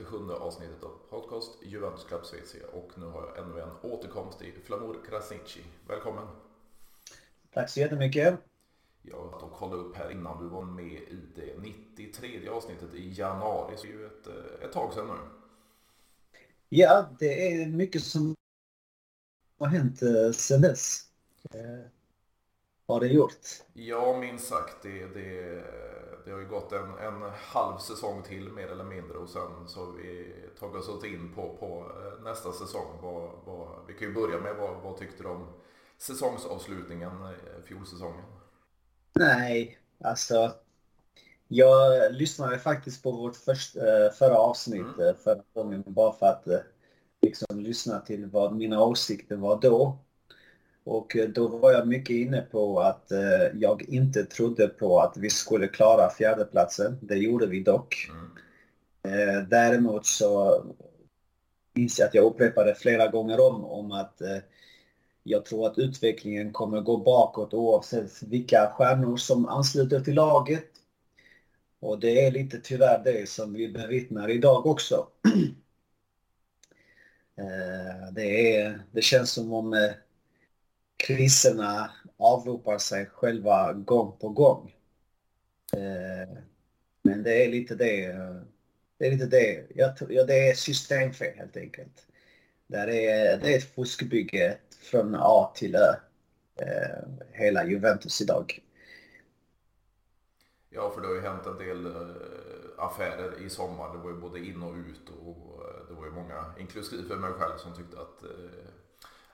137 avsnittet av podcast Juventus Club Svezia och nu har jag ännu en återkomst i Flamur Krasniqi. Välkommen! Tack så jättemycket! Jag har kollat upp här innan du var med i det 93 avsnittet i januari, så det är ju ett, eh, ett tag sedan nu. Ja, det är mycket som har hänt eh, sedan dess. Eh, har det gjort? Ja, minst sagt. Det, det, det har ju gått en, en halv säsong till mer eller mindre och sen så har vi tagit oss in på, på eh, nästa säsong. Vad, vad, vi kan ju börja med vad, vad tyckte du om säsongsavslutningen, eh, fjolsäsongen? Nej, alltså jag lyssnade faktiskt på vårt först, eh, förra avsnitt mm. förra gången bara för att liksom lyssna till vad mina åsikter var då. Och eh, då var jag mycket inne på att eh, jag inte trodde på att vi skulle klara fjärdeplatsen. Det gjorde vi dock. Mm. Eh, däremot så minns jag att jag upprepade flera gånger om, om att jag tror att utvecklingen kommer gå bakåt oavsett vilka stjärnor som ansluter till laget. Och det är lite tyvärr det som vi bevittnar idag också. Det, är, det känns som om kriserna avropar sig själva gång på gång. Eh, men det är lite det. Det är lite det. Ja, det är systemfel helt enkelt. Det är, det är ett fuskbygge från A till Ö. Eh, hela Juventus idag. Ja, för det har ju hänt en del eh, affärer i sommar. Det var ju både in och ut och det var ju många, inklusive mig själv, som tyckte att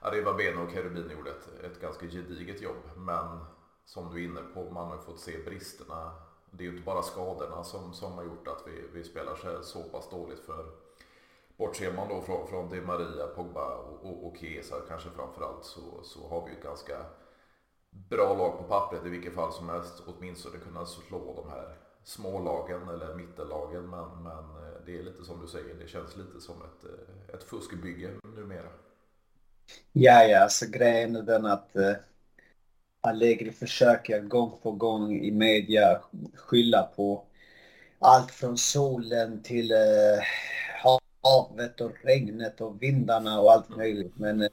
Arriva Bene och Cherubini gjorde ett, ett ganska gediget jobb. Men som du är inne på, man har fått se bristerna. Det är ju inte bara skadorna som, som har gjort att vi, vi spelar så, så pass dåligt. för Bortser man då från, från Di Maria, Pogba och, och, och Chiesa kanske framförallt så, så har vi ett ganska bra lag på pappret i vilket fall som helst. Åtminstone kunna slå de här smålagen eller mittellagen. Men, men eh, det är lite som du säger, det känns lite som ett, eh, ett fuskbygge numera. Ja, ja, alltså grejen är den att uh, Allegri försöker gång på gång i media skylla på allt från solen till uh, havet och regnet och vindarna och allt möjligt. Men uh,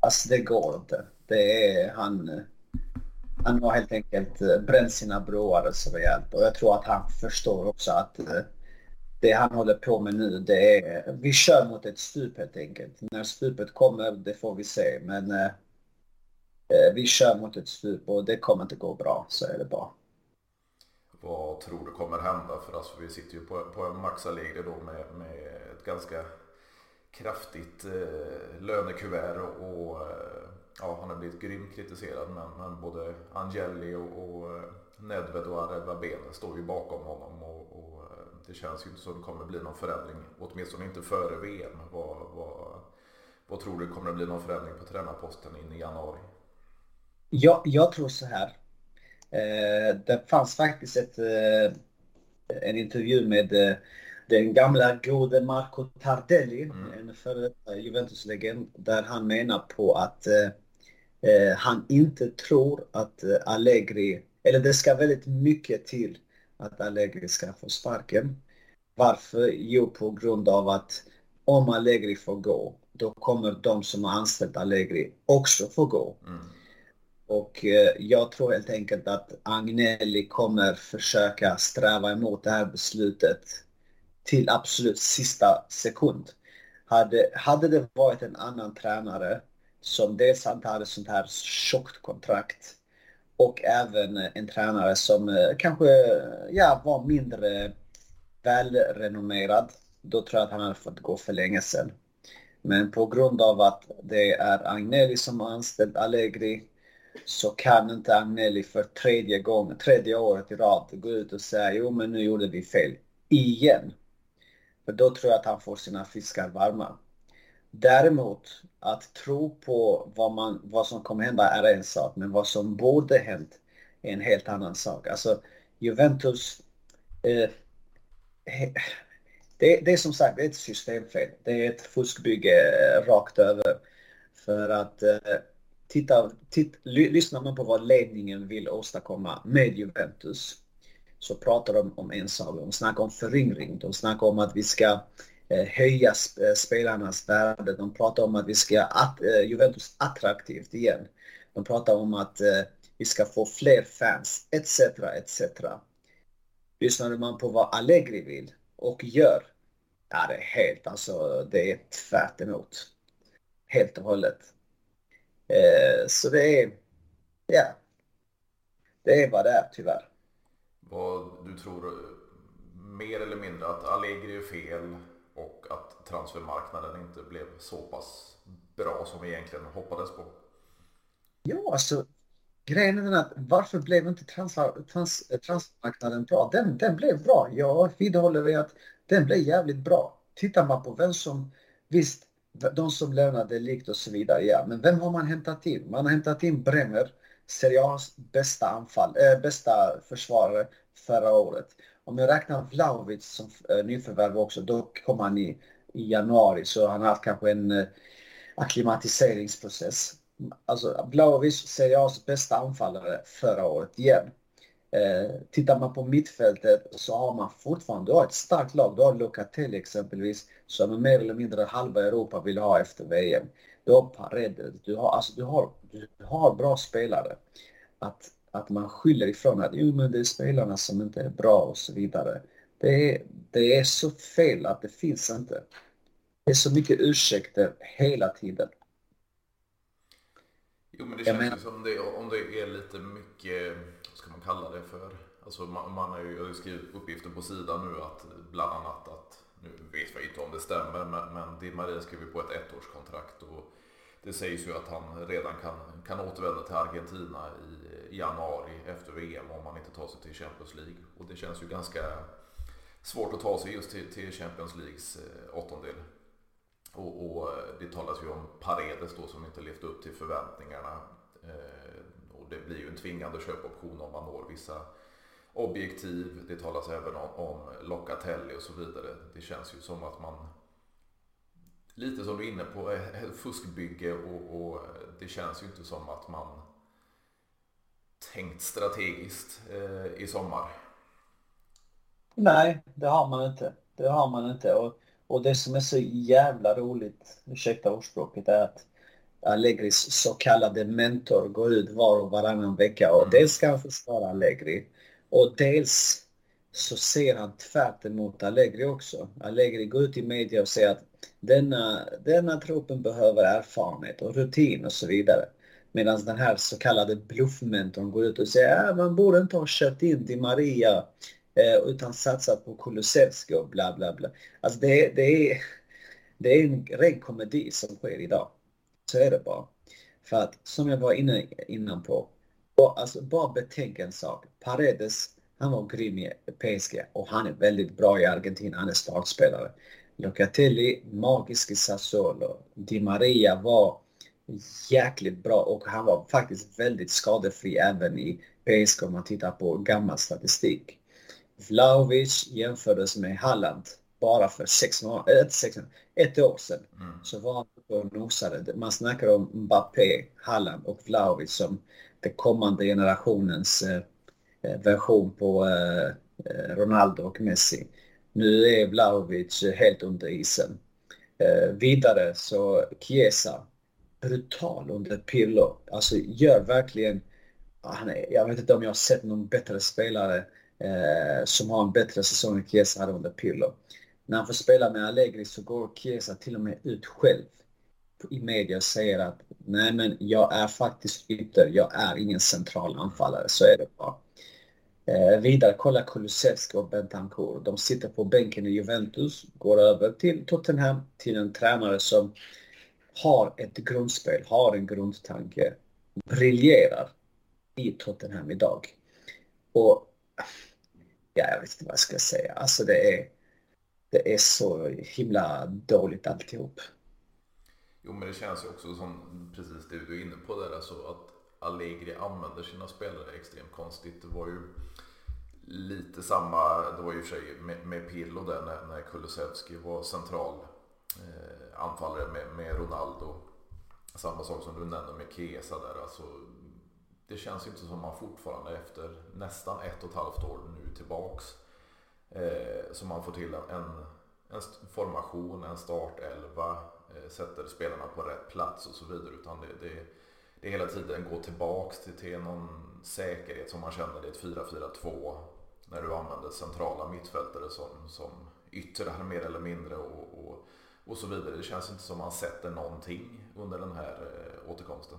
alltså det går inte. Det är han... Han har helt enkelt bränt sina broar så rejält och jag tror att han förstår också att det han håller på med nu, det är, vi kör mot ett stup helt enkelt. När stupet kommer, det får vi se. Men eh, eh, vi kör mot ett stup och det kommer inte gå bra, så är det bara. Vad tror du kommer hända? För alltså, vi sitter ju på, på en maxalegre då med, med ett ganska kraftigt eh, lönekuvert och och eh, ja, han har blivit grymt kritiserad men, men både Angeli och, och eh, Nedved och Areva Bene står ju bakom honom och, och det känns ju inte som det kommer bli någon förändring, åtminstone inte före VM. Vad, vad, vad tror du kommer det bli någon förändring på tränarposten in i januari? Ja, jag tror så här. Eh, det fanns faktiskt ett, eh, en intervju med eh, den gamla gode Marco Tardelli, mm. en före Juventus-legend, där han menar på att han inte tror att Allegri, eller det ska väldigt mycket till att Allegri ska få sparken. Varför? Jo, på grund av att om Allegri får gå, då kommer de som har anställt Allegri också få gå. Mm. Och eh, jag tror helt enkelt att Agnelli kommer försöka sträva emot det här beslutet till absolut sista sekund. Hade, hade det varit en annan tränare som dels inte hade sånt här tjockt kontrakt och även en tränare som eh, kanske ja, var mindre välrenommerad. Då tror jag att han hade fått gå för länge sedan. Men på grund av att det är Agnelli som har anställt Allegri så kan inte Agnelli för tredje gången, tredje året i rad gå ut och säga jo men nu gjorde vi fel. Igen. För då tror jag att han får sina fiskar varma. Däremot, att tro på vad, man, vad som kommer hända är en sak, men vad som borde hänt är en helt annan sak. Alltså, Juventus... Eh, det, det, är som sagt det är ett systemfel. Det är ett fuskbygge eh, rakt över. För att eh, titta, titt, lyssnar man på vad ledningen vill åstadkomma med Juventus så pratar de om en sak. De snackar om föryngring. De snackar om att vi ska eh, Eh, höja eh, spelarnas värde. De pratar om att vi ska att, eh, Juventus attraktivt igen. De pratar om att vi ska få fler fans, etc. etc. Lyssnar man på vad Allegri vill och gör, ja det är helt, alltså det är tvärt emot. Helt och hållet. Så det är, ja, det är vad det är tyvärr. Vad du tror mer eller mindre att Allegri är fel och att transfermarknaden inte blev så pass bra som vi egentligen hoppades på? Ja, alltså grejen är den att varför blev inte transfer, trans, transfermarknaden bra? Den, den blev bra. Jag vidhåller att den blev jävligt bra. Tittar man på vem som, visst, de som lämnade likt och så vidare, ja, men vem har man hämtat in? Man har hämtat in Bremer, Serie A's bästa anfall, äh, bästa försvarare förra året. Om jag räknar Vlahovic som eh, nyförvärv också, då kom han i, i januari, så han har haft kanske en äh, akklimatiseringsprocess. Alltså Vlahovic, Serie A's bästa anfallare förra året igen. Eh, tittar man på mittfältet så har man fortfarande, du har ett starkt lag. Du har Locatelli exempelvis som är mer eller mindre halva Europa vill ha efter VM. Du har Paredes, du har, alltså, du har, du har bra spelare. Att, att man skyller ifrån att jo, men det är spelarna som inte är bra och så vidare. Det är, det är så fel att det finns inte. Det är så mycket ursäkter hela tiden. Jo men det känns ju som det, om det är lite mycket ska man kalla det för? Alltså man, man har ju skrivit uppgifter på sidan nu att bland annat att, nu vet vi inte om det stämmer, men, men Di Maria skriver på ett ettårskontrakt och det sägs ju att han redan kan, kan återvända till Argentina i januari efter VM om man inte tar sig till Champions League. Och det känns ju ganska svårt att ta sig just till, till Champions Leagues eh, åttondel. Och, och, eh, det talas ju om Paredes då som inte levt upp till förväntningarna. Eh, och det blir ju en tvingande köpoption om man når vissa objektiv. Det talas även om, om Locatelli och så vidare. Det känns ju som att man lite som du är inne på, fuskbygge och, och det känns ju inte som att man tänkt strategiskt eh, i sommar. Nej, det har man inte. Det har man inte. Och, och det som är så jävla roligt, ursäkta ordspråket, är att Allegris så kallade mentor går ut var och varannan vecka och mm. dels ska han försvara Allegri och dels så ser han tvärt emot Allegri också. Allegri går ut i media och säger att denna, denna truppen behöver erfarenhet och rutin och så vidare. Medan den här så kallade bluffmentorn går ut och säger att man borde inte ha köpt in Di Maria eh, utan satsat på Kulusevski och bla bla bla. Alltså det, det, är, det är en ren komedi som sker idag. Så är det bara. För att som jag var inne innan på, Och alltså bara betänk en sak. Paredes, han var grym i PSG och han är väldigt bra i Argentina, han är startspelare. Locatelli, magisk i Sassuolo. Di Maria var jäkligt bra och han var faktiskt väldigt skadefri även i PSG om man tittar på gammal statistik. Vlahovic jämfördes med Halland bara för sex månader, ett, sex, ett år sedan. Mm. Så var han och nosade. Man snackar om Mbappé, Halland och Vlahovic som den kommande generationens eh, eh, version på eh, eh, Ronaldo och Messi. Nu är Vlahovic helt under isen. Eh, vidare så Chiesa, brutal under Pirlo. Alltså gör verkligen, han är, jag vet inte om jag har sett någon bättre spelare eh, som har en bättre säsong än Chiesa hade under Pirlo. När han får spela med Allegri så går Chiesa till och med ut själv i media och säger att nej men jag är faktiskt ytter, jag är ingen central anfallare, så är det bara. Eh, vidare, kolla Kulusevski och Bentancourt. De sitter på bänken i Juventus, går över till Tottenham, till en tränare som har ett grundspel, har en grundtanke, briljerar i Tottenham idag. Och ja, jag vet inte vad jag ska säga. Alltså det är, det är så himla dåligt alltihop. Jo men det känns ju också som precis det du är inne på där, alltså att Allegri använder sina spelare extremt konstigt. Det var ju lite samma, det var ju för sig med, med Pirlo där när, när Kulusevski var central eh, anfallare med, med Ronaldo. Samma sak som du nämnde med Kesa där, alltså det känns inte som man fortfarande efter nästan ett och ett halvt år nu tillbaks. Eh, som man får till en, en formation, en startelva, eh, sätter spelarna på rätt plats och så vidare. Utan det, det, det hela tiden går tillbaks till, till någon säkerhet som man känner i ett 4-4-2. När du använder centrala mittfältare som, som yttrar mer eller mindre och, och, och så vidare. Det känns inte som man sätter någonting under den här eh, återkomsten.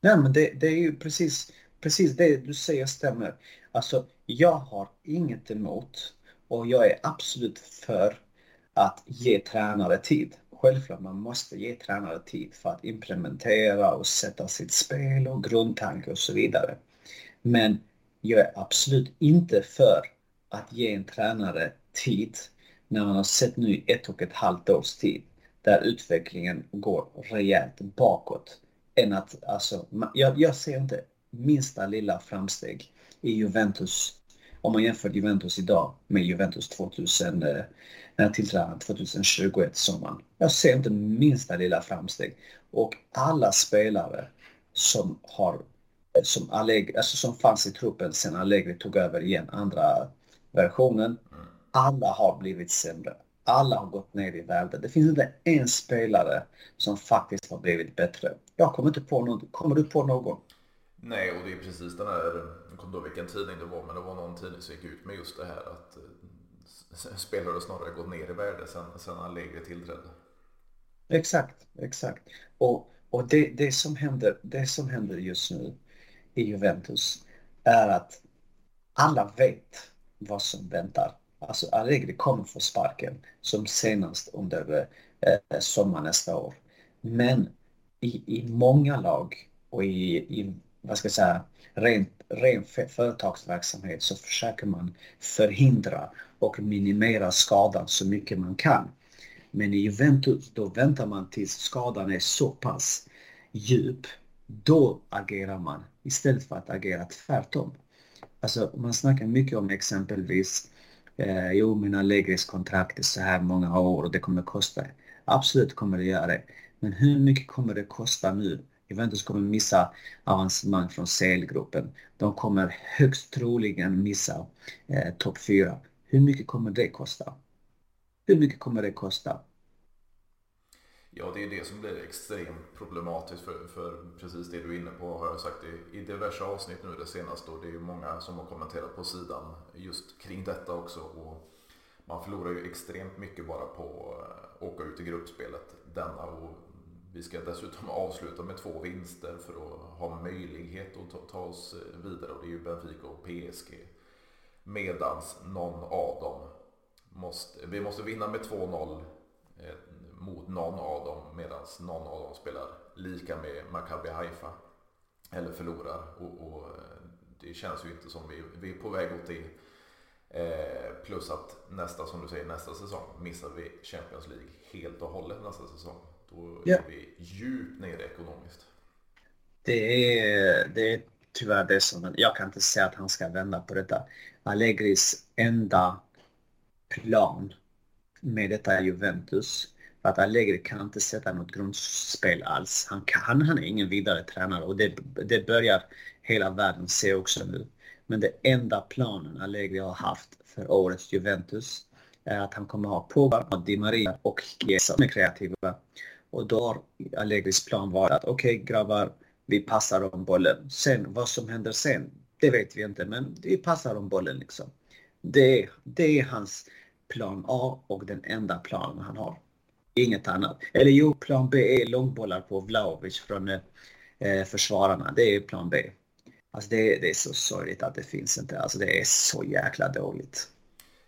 Nej, men det, det är ju precis, precis det du säger stämmer. Alltså, jag har inget emot och jag är absolut för att ge tränare tid. Självklart man måste ge tränare tid för att implementera och sätta sitt spel och grundtanke och så vidare. Men jag är absolut inte för att ge en tränare tid när man har sett nu i ett och ett halvt års tid där utvecklingen går rejält bakåt än att, alltså, jag, jag ser inte minsta lilla framsteg i Juventus om man jämför Juventus idag med Juventus 2000, eh, när jag tillträdde 2021 sommaren. Jag ser inte minsta lilla framsteg. Och alla spelare som har eh, som, Allegri, alltså som fanns i truppen sen Allegri tog över igen andra versionen. Mm. Alla har blivit sämre. Alla har gått ner i värde. Det finns inte en spelare som faktiskt har blivit bättre. Jag kommer inte på någon. Kommer du på någon? Nej, och det är precis den här, jag kommer inte vilken tidning det var, men det var någon tidning som gick ut med just det här att eh, spelare snarare gått ner i värde sen, sen Allegri tillträdde. Exakt, exakt. Och, och det, det, som händer, det som händer just nu i Juventus är att alla vet vad som väntar. Alltså Allegri kommer få sparken som senast under eh, sommaren nästa år. Men i, i många lag och i, i vad ska jag säga, ren, ren företagsverksamhet så försöker man förhindra och minimera skadan så mycket man kan. Men i Juventus då väntar man tills skadan är så pass djup. Då agerar man istället för att agera tvärtom. Alltså man snackar mycket om exempelvis eh, jo mina Allegris kontrakt är så här många år och det kommer kosta. Absolut kommer det göra det. Men hur mycket kommer det kosta nu? Juventus kommer missa avancemang från CL-gruppen. De kommer högst troligen missa eh, topp 4. Hur mycket kommer det kosta? Hur mycket kommer det kosta? Ja, det är det som blir extremt problematiskt för, för precis det du är inne på har jag sagt i, i diverse avsnitt nu det senaste och det är ju många som har kommenterat på sidan just kring detta också. Och man förlorar ju extremt mycket bara på att åka ut i gruppspelet denna och vi ska dessutom avsluta med två vinster för att ha möjlighet att ta, ta oss vidare och det är ju Benfica och PSG. Medans någon av dem måste, vi måste vinna med 2-0 eh, mot någon av dem medan någon av dem spelar lika med Maccabi Haifa eller förlorar och, och, eh, det känns ju inte som vi, vi är på väg åt det. Eh, plus att nästa, som du säger, nästa säsong missar vi Champions League helt och hållet nästa säsong. Då ja. är vi djupt nere ekonomiskt. Det är, det är tyvärr det som, jag kan inte säga att han ska vända på detta. Allegris enda plan med detta Juventus för att Allegri kan inte sätta något grundspel alls. Han, kan, han är ingen vidare tränare och det, det börjar hela världen se också nu. Men det enda planen Allegri har haft för årets Juventus är att han kommer ha Pogba, Di Maria och Chiesa som är kreativa. Och då har Allegris plan varit att okej okay, grabbar, vi passar om bollen. Sen vad som händer sen, det vet vi inte, men vi passar om bollen liksom. Det, det är hans plan A och den enda planen han har. Inget annat. Eller jo, plan B är långbollar på Vlahovic från eh, eh försvararna. Det är plan B. Alltså det, det, är så sorgligt att det finns inte. Alltså det är så jäkla dåligt.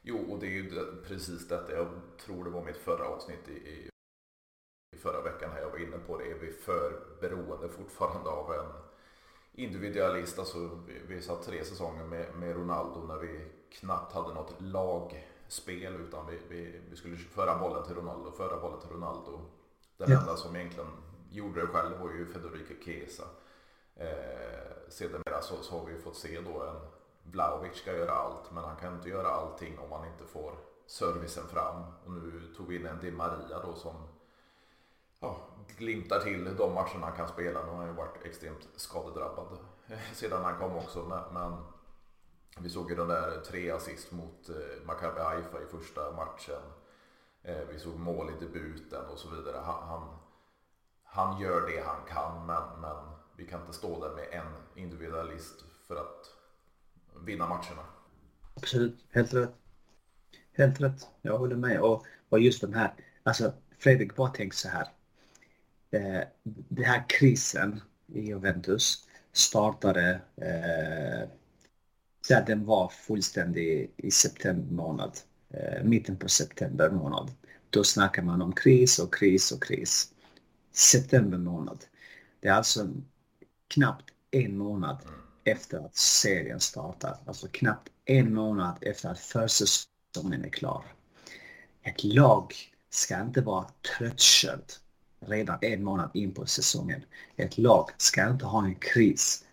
Jo, och det är ju precis detta. Jag tror det var mitt förra avsnitt i, i förra veckan här jag var inne på det. Är vi för beroende fortfarande av en individualist? Alltså vi, vi satt tre säsonger med, med Ronaldo när vi knappt hade något lag lagspel utan vi, vi, vi skulle föra bollen till Ronaldo, föra bollen till Ronaldo. Den ja. enda som egentligen gjorde det själv var ju Federico Chiesa. Eh, sedermera så, så har vi fått se då en Vlahovic ska göra allt men han kan inte göra allting om han inte får servicen fram. Och nu tog vi in en Di Maria då som ja, glimtar till de matcherna han kan spela. Nu har han ju varit extremt skadedrabbad sedan han kom också. Men vi såg ju den där tre assist mot eh, Maccabi Haifa i första matchen. Eh, vi såg mål i debuten och så vidare. Han, han, han gör det han kan men, men vi kan inte stå där med en individualist för att vinna matcherna. Absolut, helt rätt. Helt rätt, jag håller med. Och, och just den här, alltså Fredrik bara tänk så här. Eh, den här krisen i Juventus startade eh, där den var fullständig i september månad. Eh, mitten på september månad. Då snackar man om kris och kris och kris. September månad. Det är alltså knappt en månad efter att serien startar. Alltså knappt en månad efter att försäsongen är klar. Ett lag ska inte vara tröttkört redan en månad in på säsongen. Ett lag ska inte ha en kris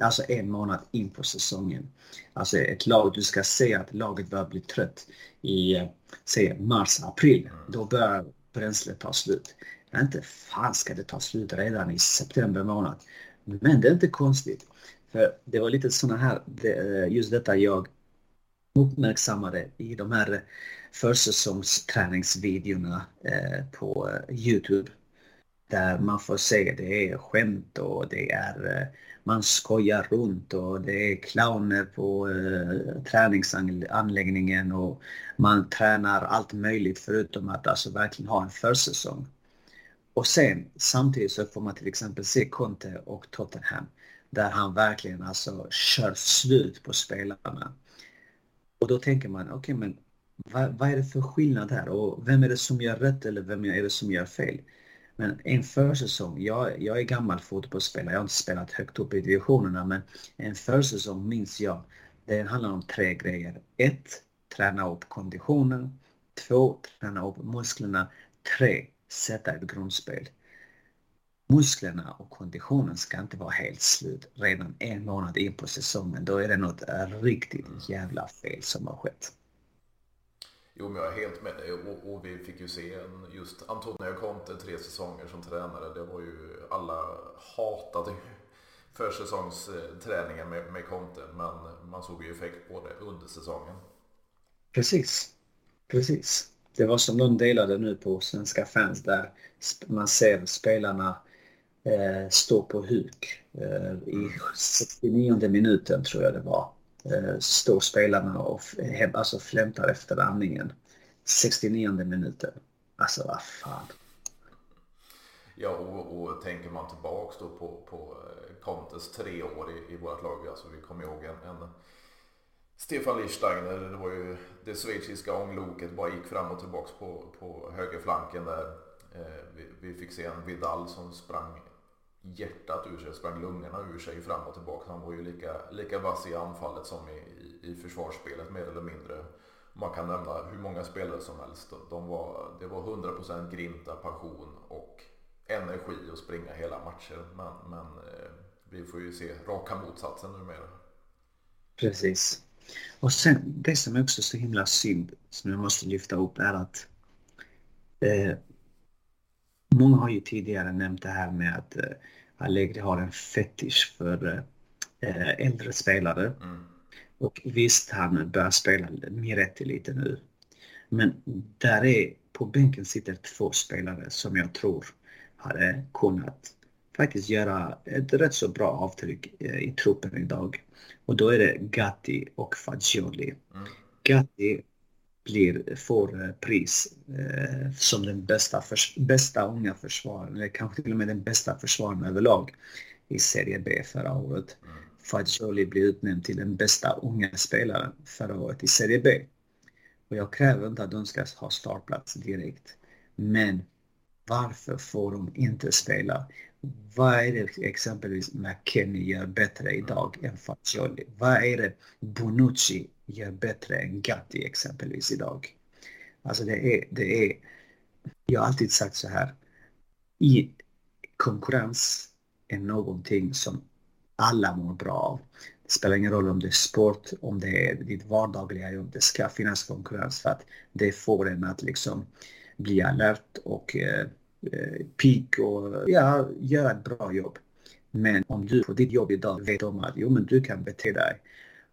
alltså en månad in på säsongen. Alltså ett lag, du ska se att laget börjar bli trött i, eh, säg mars, april. Då börjar bränslet ta slut. Inte fan ska det ta slut redan i september månad. Men det är inte konstigt. För det var lite sådana här, eh, just detta jag uppmärksammade i de här försäsongsträningsvideorna eh, på Youtube. Där man får se det är skämt och det är eh, man skojar runt och det är clowner på eh, träningsanläggningen och man tränar allt möjligt förutom att alltså verkligen ha en försäsong. Och sen samtidigt så får man till exempel se Conte och Tottenham där han verkligen alltså kör slut på spelarna. Och då tänker man, okej okay, men vad, vad, är det för skillnad här och vem är det som gör rätt eller vem är det som gör fel? Men en försäsong, jag, jag är gammal fotbollsspelare, jag har inte spelat högt upp i divisionerna men en försäsong minns jag, det handlar om tre grejer. Ett, träna upp konditionen. Två, träna upp musklerna. Tre, sätta ett grundspel. Musklerna och konditionen ska inte vara helt slut redan en månad in på säsongen. Då är det något riktigt jävla fel som har skett. Jo, men jag är helt med dig. Och, och, vi fick ju se en, just Antonio Conte tre säsonger som tränare. Det var ju, alla hatade försäsongsträningen med, med Conte. Men man såg ju effekt på det under säsongen. Precis. Precis. Det var som de delade nu på svenska fans där man ser spelarna eh, stå på huk eh, i 69 minuten tror jag det var. Eh, Står spelarna och alltså flämtar efter andningen. 69 minuten. Alltså vad fan. Ja, och, och tänker man tillbaks då på, på eh, Contes tre år i, i vårt lag. Alltså vi kommer ihåg en, en Stefan Lichsteiner, det var ju det schweiziska ångloket, bara gick fram och tillbaks på, på högerflanken där. Eh, vi, vi, fick se en Vidal som sprang hjärtat ur sig, sprang lungorna ur sig fram och tillbaka. Han var ju lika, lika vass i anfallet som i, i, i försvarsspelet mer eller mindre. Man kan nämna hur många spelare som helst. De var, det var 100% grinta, passion och energi att springa hela matcher. Men, men eh, vi får ju se raka motsatsen numera. Precis. Och sen det som är också så himla synd som jag måste lyfta upp är att eh, Många har ju tidigare nämnt det här med att eh, Allegri har en fetisch för eh, äldre spelare. Mm. Och visst, han börjar spela Miretti lite nu. Men där är, på bänken sitter två spelare som jag tror hade kunnat faktiskt göra ett rätt så bra avtryck eh, i truppen idag. Och då är det Gatti och Fagioli. Mm. Gatti blir, får eh, pris eh, som den bästa, för, bästa unga försvararen, eller kanske till och med den bästa försvararen överlag i Serie B förra året. Mm. Fagioli blir utnämnd till den bästa unga spelaren förra året i Serie B. Och jag kräver inte att de ska ha startplats direkt. Men varför får de inte spela? Vad är det exempelvis McKennie gör bättre idag än Fagioli? Vad är det Bonucci gör bättre än Gatti exempelvis idag? Alltså det är, det är, jag har alltid sagt så här. I konkurrens är någonting som alla mår bra av. Det spelar ingen roll om det är sport, om det är ditt vardagliga jobb. Det ska finnas konkurrens för att det får en att liksom bli alert och eh, eh, och ja, göra ett bra jobb. Men om du på ditt jobb idag vet om att jo, men du kan bete dig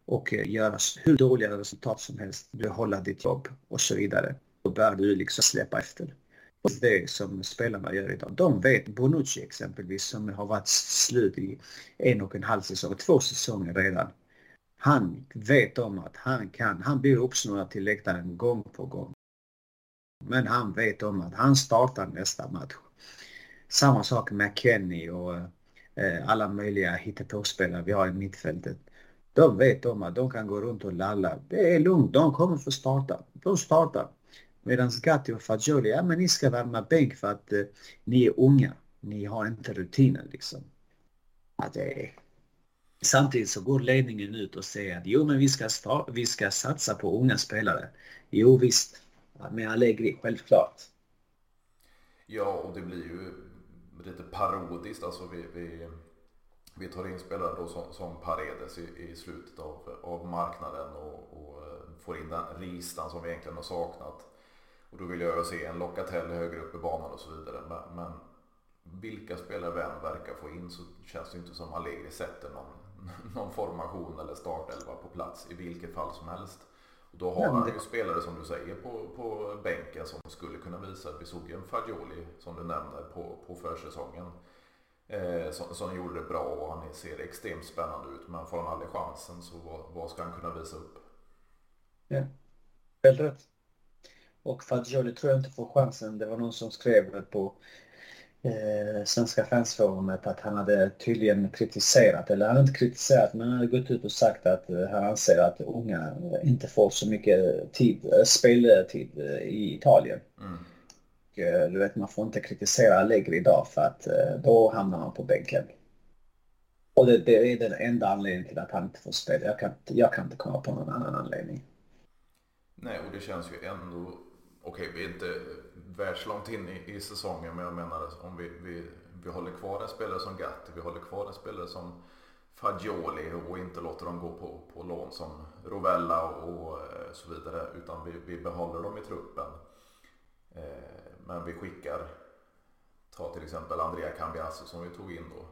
och eh, göra hur dåliga resultat som helst, behålla ditt jobb och så vidare. Då bör du liksom släppa efter. Och det som spelarna gör idag. De vet, Bonucci exempelvis, som har varit slut i en och en halv säsong, två säsonger redan. Han vet om att han kan, han blir uppsnurrad till läktaren gång på gång. Men han vet om att han startar nästa match. Samma sak med Kenny och eh, alla möjliga hittepåspelare vi har i mittfältet. De vet om att de kan gå runt och lalla. Det är lugnt, de kommer få starta. De startar. Medan Gatti och Fagioli, ja men ni ska värma bänk för att eh, ni är unga. Ni har inte rutinen liksom. Att det är... Samtidigt så går ledningen ut och säger att jo men vi ska, start, vi ska satsa på unga spelare. Jo visst, med Allegri, självklart. Ja, och det blir ju lite parodiskt. Alltså vi, vi, vi tar in spelare då som, som Paredes i, i slutet av, av marknaden och, och eh, får in den ristan som vi egentligen har saknat. Och då vill jag se en Locatell högre upp i banan och så vidare. Men, men vilka spelare än verkar få in så känns det inte som Allegri sätter någon, någon formation eller startelva på plats i vilket fall som helst. Då har han ju spelare som du säger på, på bänken som skulle kunna visa. Vi såg ju en Fagioli som du nämnde på, på försäsongen. Eh, som, som gjorde det bra och han ser extremt spännande ut. Men får han aldrig chansen så vad, vad ska han kunna visa upp? Ja, helt rätt. Och Fagioli tror jag inte får chansen. Det var någon som skrev på eh, Svenska fansforumet att han hade tydligen kritiserat, eller han hade inte kritiserat, men han hade gått ut och sagt att eh, han anser att unga inte får så mycket tid, eh, speltid eh, i Italien. Mm. Eh, du vet, man får inte kritisera Allegri idag för att eh, då hamnar han på bänken. Och det, det, är den enda anledningen till att han inte får spela. Jag kan, jag kan inte komma på någon annan anledning. Nej, och det känns ju ändå... Okej, vi är inte världslångt in i, i säsongen. Men jag menar om vi, vi, vi håller kvar en spelare som Gatti, vi håller kvar en spelare som Fagioli och inte låter dem gå på, på lån som Rovella och eh, så vidare. Utan vi, vi behåller dem i truppen. Eh, men vi skickar, ta till exempel Andrea Cambiasso som vi tog in då.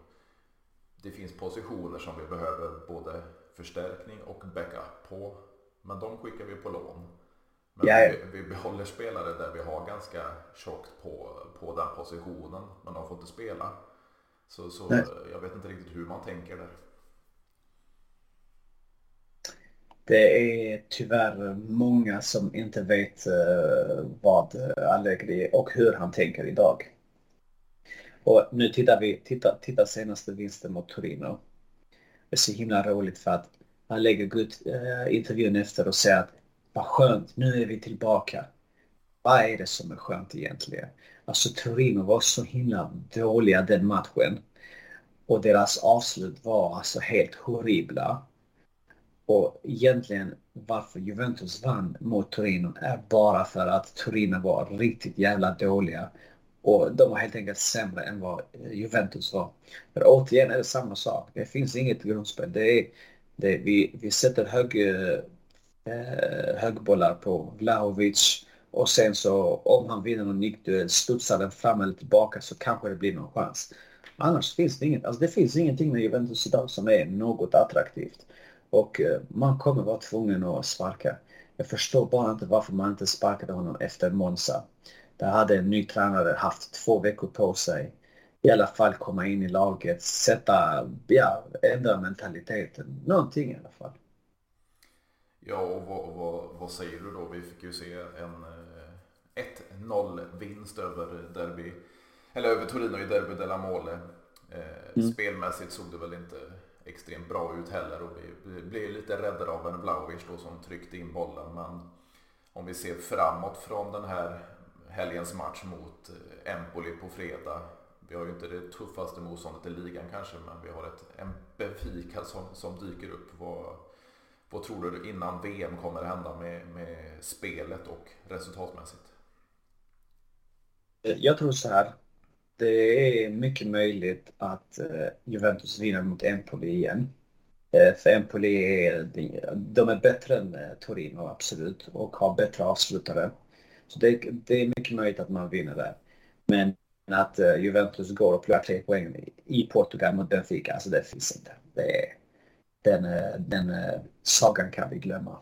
Det finns positioner som vi behöver både förstärkning och backup på. Men de skickar vi på lån. Men ja, vi, vi behåller spelare där vi har ganska tjockt på, på den positionen. Men de får inte spela. Så, så jag vet inte riktigt hur man tänker där. Det är tyvärr många som inte vet uh, vad eh, Allegri och hur han tänker idag. Och nu tittar vi, titta, titta senaste vinsten mot Torino. Det är så himla roligt för att han lägger ut uh, intervjun efter och säger att vad skönt, nu är vi tillbaka. Vad är det som är skönt egentligen? Alltså Torino var så himla dåliga den matchen. Och deras avslut var alltså helt horribla. Och egentligen varför Juventus vann mot Torino är bara för att Torino var riktigt jävla dåliga. Och de var helt enkelt sämre än vad eh, Juventus var. För återigen är det samma sak. Det finns inget grundspel. Det är, det är, vi, vi sätter hög eh, högbollar på Vlahovic och sen så om han vinner någon nickduell, studsar den fram eller tillbaka så kanske det blir någon chans. Annars finns det inget, alltså det finns ingenting med Juventus idag som är något attraktivt. Och eh, man kommer vara tvungen att sparka. Jag förstår bara inte varför man inte sparkade honom efter Monza. Där hade en ny tränare haft två veckor på sig. I alla fall komma in i laget, sätta, ja, ändra mentaliteten. Någonting i alla fall. Ja, och vad, vad, vad, säger du då? Vi fick ju se en 1-0 eh, över derby, eller över Torino i Derby della Mole. Eh, mm. Spelmässigt såg det väl inte extremt bra ut heller och vi blev lite räddade av en Vlahovic då som tryckte in bollen. Men om vi ser framåt från den här helgens match mot eh, Empoli på fredag. Vi har ju inte det tuffaste motståndet i ligan kanske, men vi har ett Benfica som, som dyker upp. Vad, vad tror du innan VM kommer hända med, med spelet och resultatmässigt? Jag tror så här. Det är mycket möjligt att eh, Juventus vinner mot Empoli igen. Eh, för Empoli är, de är bättre än eh, Torino, absolut, och har bättre avslutare. Så det, det är mycket möjligt att man vinner där. Men att Juventus går och plockar tre poäng i Portugal mot Benfica, alltså det finns inte. Det är, den, den sagan kan vi glömma.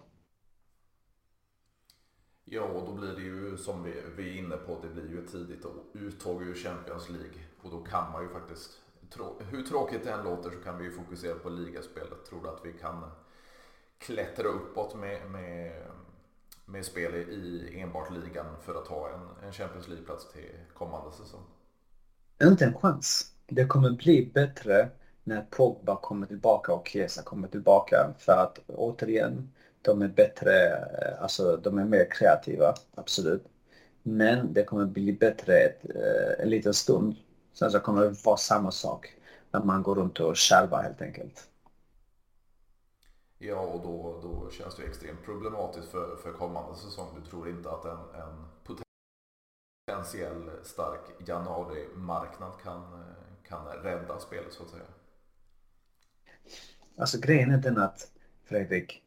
Ja, och då blir det ju som vi, vi är inne på, det blir ju ett tidigt uttåg ur Champions League. Och då kan man ju faktiskt, hur tråkigt det än låter så kan vi ju fokusera på ligaspelet. Tror du att vi kan klättra uppåt med, med, med spel i enbart ligan för att ta en, en Champions League-plats till kommande säsong? Inte en chans. Det kommer bli bättre när Pogba kommer tillbaka och Chiesa kommer tillbaka. För att återigen, de är bättre, eh, alltså de är mer kreativa, absolut. Men det kommer bli bättre ett, eh, en liten stund. Sen så kommer det vara samma sak när man går runt och kärvar helt enkelt. Ja, och då, då känns det extremt problematiskt för, för kommande säsong. Du tror inte att en, en potentiell stark januari-marknad kan, kan rädda spelet så att säga? Alltså grejen är den att Fredrik,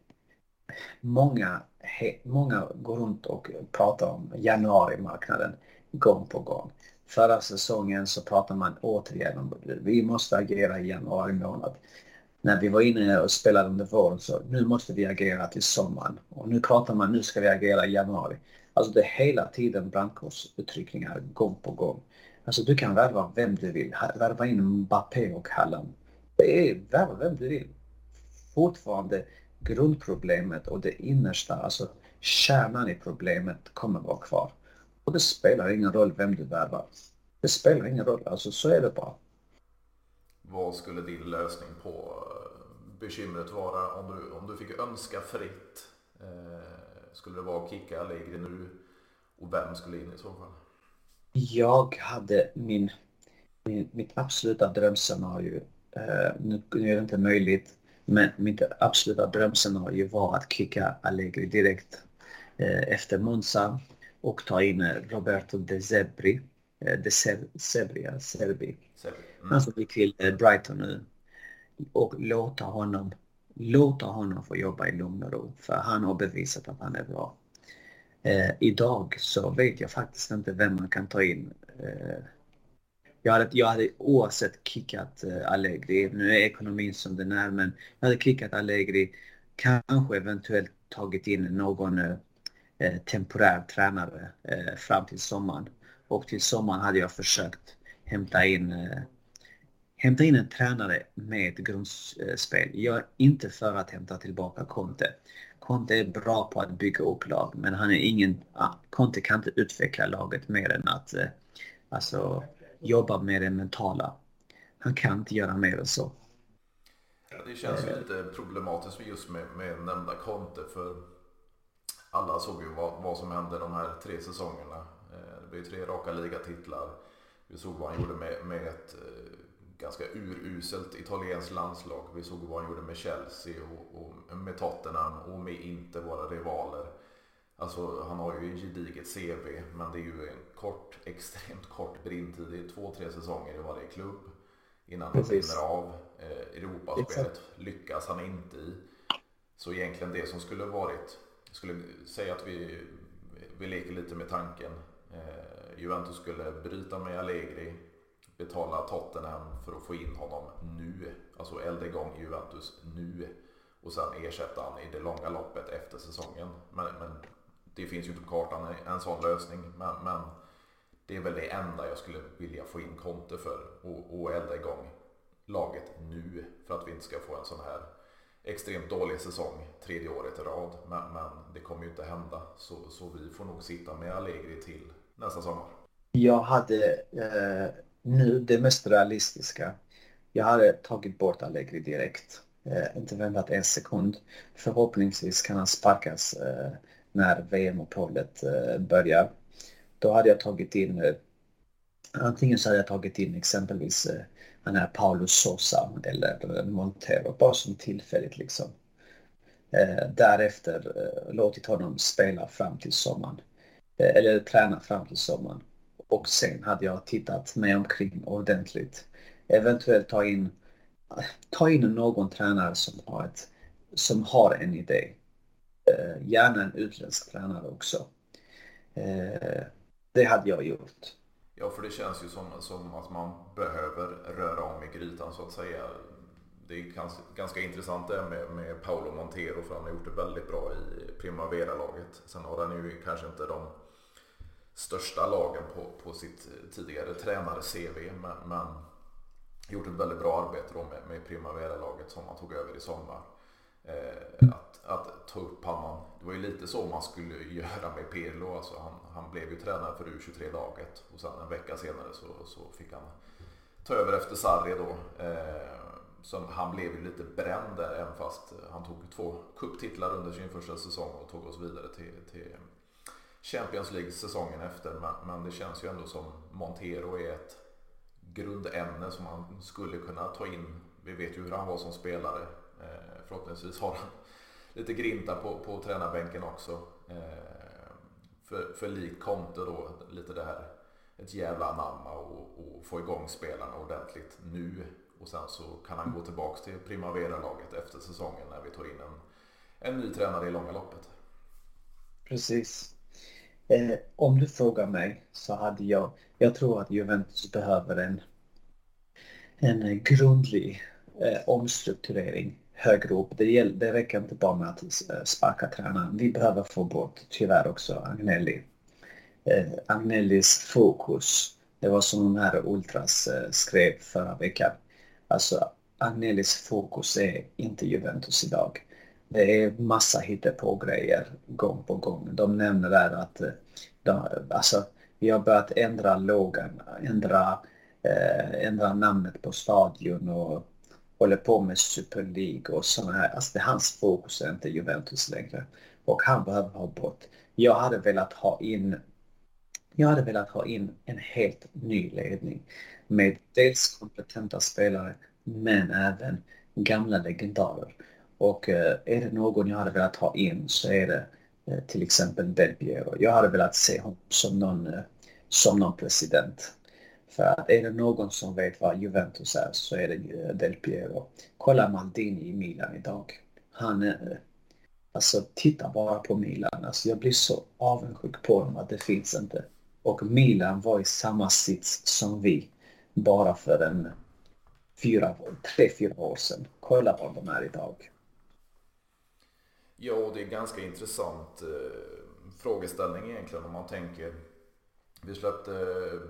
många, he, många går runt och pratar om januarimarknaden gång på gång. Förra säsongen så pratade man återigen om att vi måste agera i januari månad. När vi var inne och spelade under våren så nu måste vi agera till sommaren. Och nu pratar man nu ska vi agera i januari. Alltså det är hela tiden brandkårsutryckningar gång på gång. Alltså du kan värva vem du vill. Värva in Mbappé och Halland. Det är värva vem du vill. Fortfarande grundproblemet och det innersta, alltså kärnan i problemet kommer vara kvar. Och det spelar ingen roll vem du värvar. Det spelar ingen roll, alltså så är det bara. Vad skulle din lösning på eh, bekymret vara om du, om du fick önska fritt? Eh, skulle det vara att kicka Allegri nu? Och vem skulle in i så fall? Jag hade min, min mitt absoluta drömscenario. Eh, nu, nu är det inte möjligt men mitt absoluta drömscenario var att kicka Allegri direkt eh, efter Monza och ta in eh, Roberto De Zebri. Eh, De Zebri, Serbi. Mm. Han som gick till Brighton nu. Och låta honom, låta honom få jobba i lugn och ro. För han har bevisat att han är bra. Eh, idag så vet jag faktiskt inte vem man kan ta in. Eh, jag hade, jag hade oavsett kickat uh, Allegri. Nu är ekonomin som den är men jag hade kickat Allegri. Kanske eventuellt tagit in någon uh, temporär tränare uh, fram till sommaren. Och till sommaren hade jag försökt hämta in, hämta in en tränare med grundspel. Jag är inte för att hämta tillbaka Conte. Conte är bra på att bygga upp lag men han är ingen, ah, Conte kan inte utveckla laget mer än att alltså jobba med det mentala. Han kan inte göra mer än så. Det känns ju lite problematiskt just med, med nämnda Konte. för alla såg ju vad, vad som hände de här tre säsongerna. Eh, det blev tre raka ligatitlar. Vi såg vad han gjorde med, med ett eh, ganska uruselt italienskt landslag. Vi såg vad han gjorde med Chelsea och, och med Tottenham och med inte våra rivaler. Alltså han har ju ett gediget CV men det är ju en kort, extremt kort brintid. Det är två, tre säsonger i varje klubb innan han brinner av. Eh, Europaspelet lyckas han inte i. Så egentligen det som skulle varit, skulle säga att vi, vi leker lite med tanken. Eh, Juventus skulle bryta med Allegri, betala Tottenham för att få in honom nu. Alltså elda igång Juventus nu. Och sen ersätta han i det långa loppet efter säsongen. Men, men det finns ju inte på kartan en sån lösning. Men, men, det är väl det enda jag skulle vilja få in Conte för och, och elda igång laget nu för att vi inte ska få en sån här extremt dålig säsong tredje året i rad. Men, men det kommer ju inte hända så, så vi får nog sitta med Allegri till nästa sommar. Jag hade eh, nu det mest realistiska. Jag hade tagit bort Allegri direkt. Eh, inte väntat en sekund. Förhoppningsvis kan han sparkas eh, när VM-uppehållet eh, börjar. Då hade jag tagit in eh, Antingen så hade jag tagit in exempelvis eh, den här Paulus Sosa eller Montero bara som tillfälligt liksom. Därefter låtit honom spela fram till sommaren. Eller träna fram till sommaren. Och sen hade jag tittat mig omkring ordentligt. Eventuellt ta in, ta in någon tränare som har, ett, som har en idé. Eh, gärna en utländsk tränare också. Eh, det hade jag gjort. Ja, för det känns ju som, som att man behöver röra om i grytan så att säga. Det är ganska, ganska intressant det med, med Paolo Montero för han har gjort det väldigt bra i Primavera-laget. Sen har han ju kanske inte de största lagen på, på sitt tidigare tränare-CV men, men gjort ett väldigt bra arbete då med, med Primavera-laget som han tog över i sommar. Eh, att, att ta upp pannan. Det var ju lite så man skulle göra med Pirlo. Alltså han, han blev ju tränare för U23-laget och sen en vecka senare så, så fick han ta över efter Sarri då. Eh, så han blev ju lite bränd där även fast han tog två kupptitlar under sin första säsong och tog oss vidare till, till Champions League säsongen efter. Men, men, det känns ju ändå som Montero är ett grundämne som man skulle kunna ta in. Vi vet ju hur han var som spelare. Eh, förhoppningsvis har han lite grinta på, på tränarbänken också. Eh, för, för likt Conte då, lite det här ett jävla anamma och, och få igång spelarna ordentligt nu. Och sen så kan han gå tillbaks till Primavera-laget efter säsongen när vi tar in en, en ny tränare i långa loppet. Precis. Eh, om du frågar mig så hade jag, jag tror att Juventus behöver en, en grundlig eh, omstrukturering högre upp. Det, gäller, det räcker inte bara med att eh, sparka tränaren. Vi behöver få bort, tyvärr också, Agnelli. Eh, Agnellis fokus, det var som de här Ultras eh, skrev förra veckan. Alltså Agnellis fokus är inte Juventus idag. Det är massa på grejer gång på gång. De nämner där att eh, de, alltså, vi har börjat ändra logan, ändra, eh, ändra namnet på stadion och håller på med Super League och sådana här. Alltså det, hans fokus är inte Juventus längre. Och han behöver ha bort. Jag hade velat ha in jag hade velat ha in en helt ny ledning med dels kompetenta spelare men även gamla legendarer. Och eh, är det någon jag hade velat ha in så är det eh, till exempel Del Piero. Jag hade velat se honom som någon, eh, som någon president. För att är det någon som vet vad Juventus är så är det Del Piero. Kolla Maldini i Milan idag. Han är... Alltså titta bara på Milan. Alltså, jag blir så avundsjuk på dem att det finns inte. Och Milan var i samma sits som vi bara för en fyra, tre, fyra år sedan. Kolla var de är idag. Ja, det är ganska intressant eh, frågeställning egentligen om man tänker. Vi släppte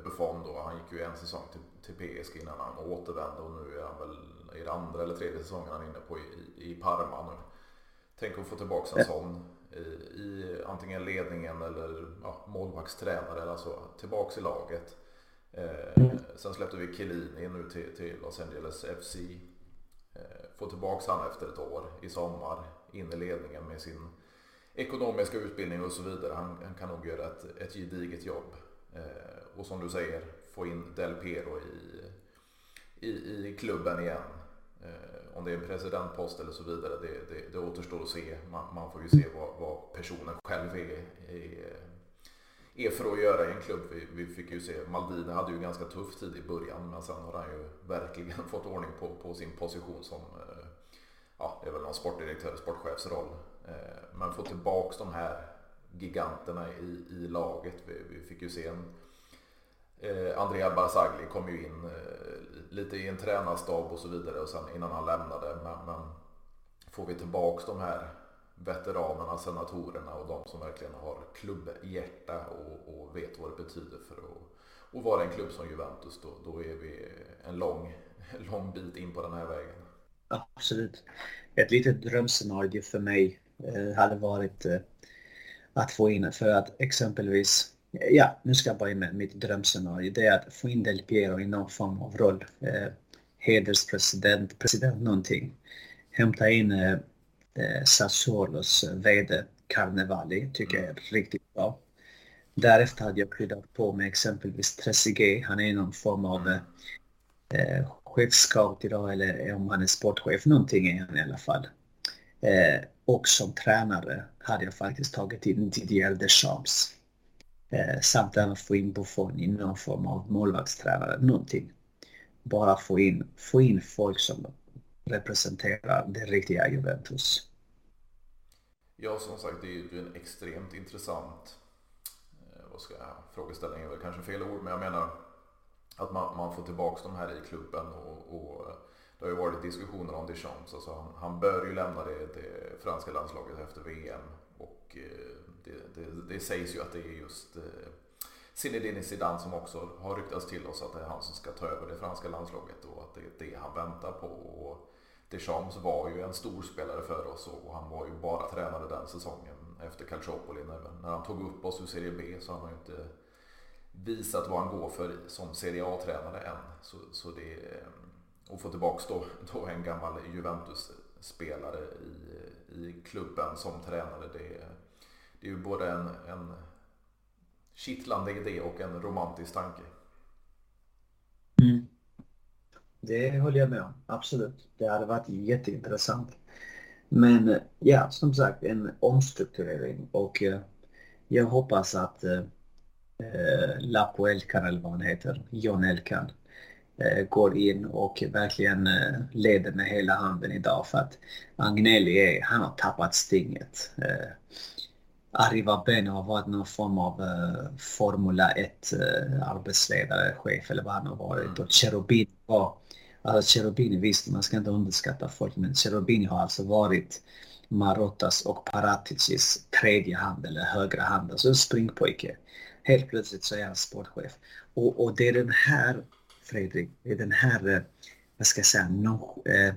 Buffon då, han gick ju en säsong till, till PSG innan han återvände och nu är han väl i andra eller tredje säsongen han är inne på i, i Parma nu. Tänk att få tillbaka en sån i, i antingen ledningen eller ja, målvaktstränare eller så, tillbaks i laget. Eh, mm. Sen släppte vi Chiellini nu till, till Los Angeles FC. Eh, få tillbaks han efter ett år i sommar in i ledningen med sin ekonomiska utbildning och så vidare. Han, han kan nog göra ett, ett gediget jobb. Eh, och som du säger, få in Del Piero i, i, i klubben igen. Eh, om det är en presidentpost eller så vidare, det, det, det återstår att se. Man, man får ju se vad, vad personen själv är, är, är, för att göra i en klubb. Vi, vi, fick ju se, Maldini hade ju ganska tuff tid i början, men sen har han ju verkligen fått ordning på, på sin position som eh, ja, det är väl någon sportdirektör, sportchefsroll. Eh, men få tillbaks de här giganterna i, i laget. Vi, vi fick ju se en eh, Andrea Barzagli kom ju in eh, lite i en tränarstab och så vidare och sen innan han lämnade. Men, men får vi tillbaks de här veteranerna, senatorerna och de som verkligen har klubbhjärta och, och vet vad det betyder för att, och vara en klubb som Juventus då, då är vi en lång, lång bit in på den här vägen. Absolut. Ett litet drömscenario för mig eh, hade varit eh, att få in, för att exempelvis, ja, nu ska jag in med mitt drömscenario, det är att få in Del Piero i någon form av roll. Eh, hederspresident, president någonting. Hämta in eh, eh Sassuolos VD Carnevali, tycker jag är riktigt bra. Därefter hade jag kryddat på med exempelvis Trezeguet, han är någon form av eh, eh chefscout idag eller om han är sportchef, någonting är han i alla fall. Eh, och som tränare hade jag faktiskt tagit in Didier Deschamps. Eh, samt även få in Buffon i någon form av målvaktstränare, någonting. Bara få in, få in folk som representerar det riktiga Juventus. Ja, som sagt, det är ju en extremt intressant eh, vad ska jag, frågeställning är väl kanske fel ord, men jag menar att man, man får tillbaka de här i klubben och, och eh, det har ju varit diskussioner om Deschamps. Alltså han, han bör ju lämna det, det franska landslaget efter VM. Och eh, det, det, det, sägs ju att det är just eh, Zinedine Zidane som också har ryktats till oss att det är han som ska ta över det franska landslaget och att det är det han väntar på. Och Deschamps var ju en stor spelare för oss och han var ju bara tränare den säsongen efter Calciopoli. När, han tog upp oss ur Serie B så har han ju inte visat vad han går för som Serie A-tränare än. Så, så det, eh, och få tillbaks då, då en gammal Juventus-spelare i, i klubben som tränare. Det, det är ju både en, en kittlande idé och en romantisk tanke. Mm. Det håller jag med om, absolut. Det hade varit jätteintressant. Men ja, som sagt en omstrukturering och eh, jag hoppas att eh, eh Lapo Elkan eller vad han heter, John Elkan, går in och verkligen eh, leder med hela handen idag för att Agnelli är, han har tappat stinget. Eh, Arriva Ben har varit någon form av uh, Formula 1 uh, arbetsledare, chef eller vad han har varit. Mm. Och Cherubini var, alltså Cherubini visst, man ska inte underskatta folk, men Cherubini har alltså varit Marottas och Paraticis tredje hand eller högra hand, alltså en springpojke. Helt plötsligt så är han sportchef. Och, och det är den här, Fredrik, det är den här, eh, vad ska jag säga, non, eh,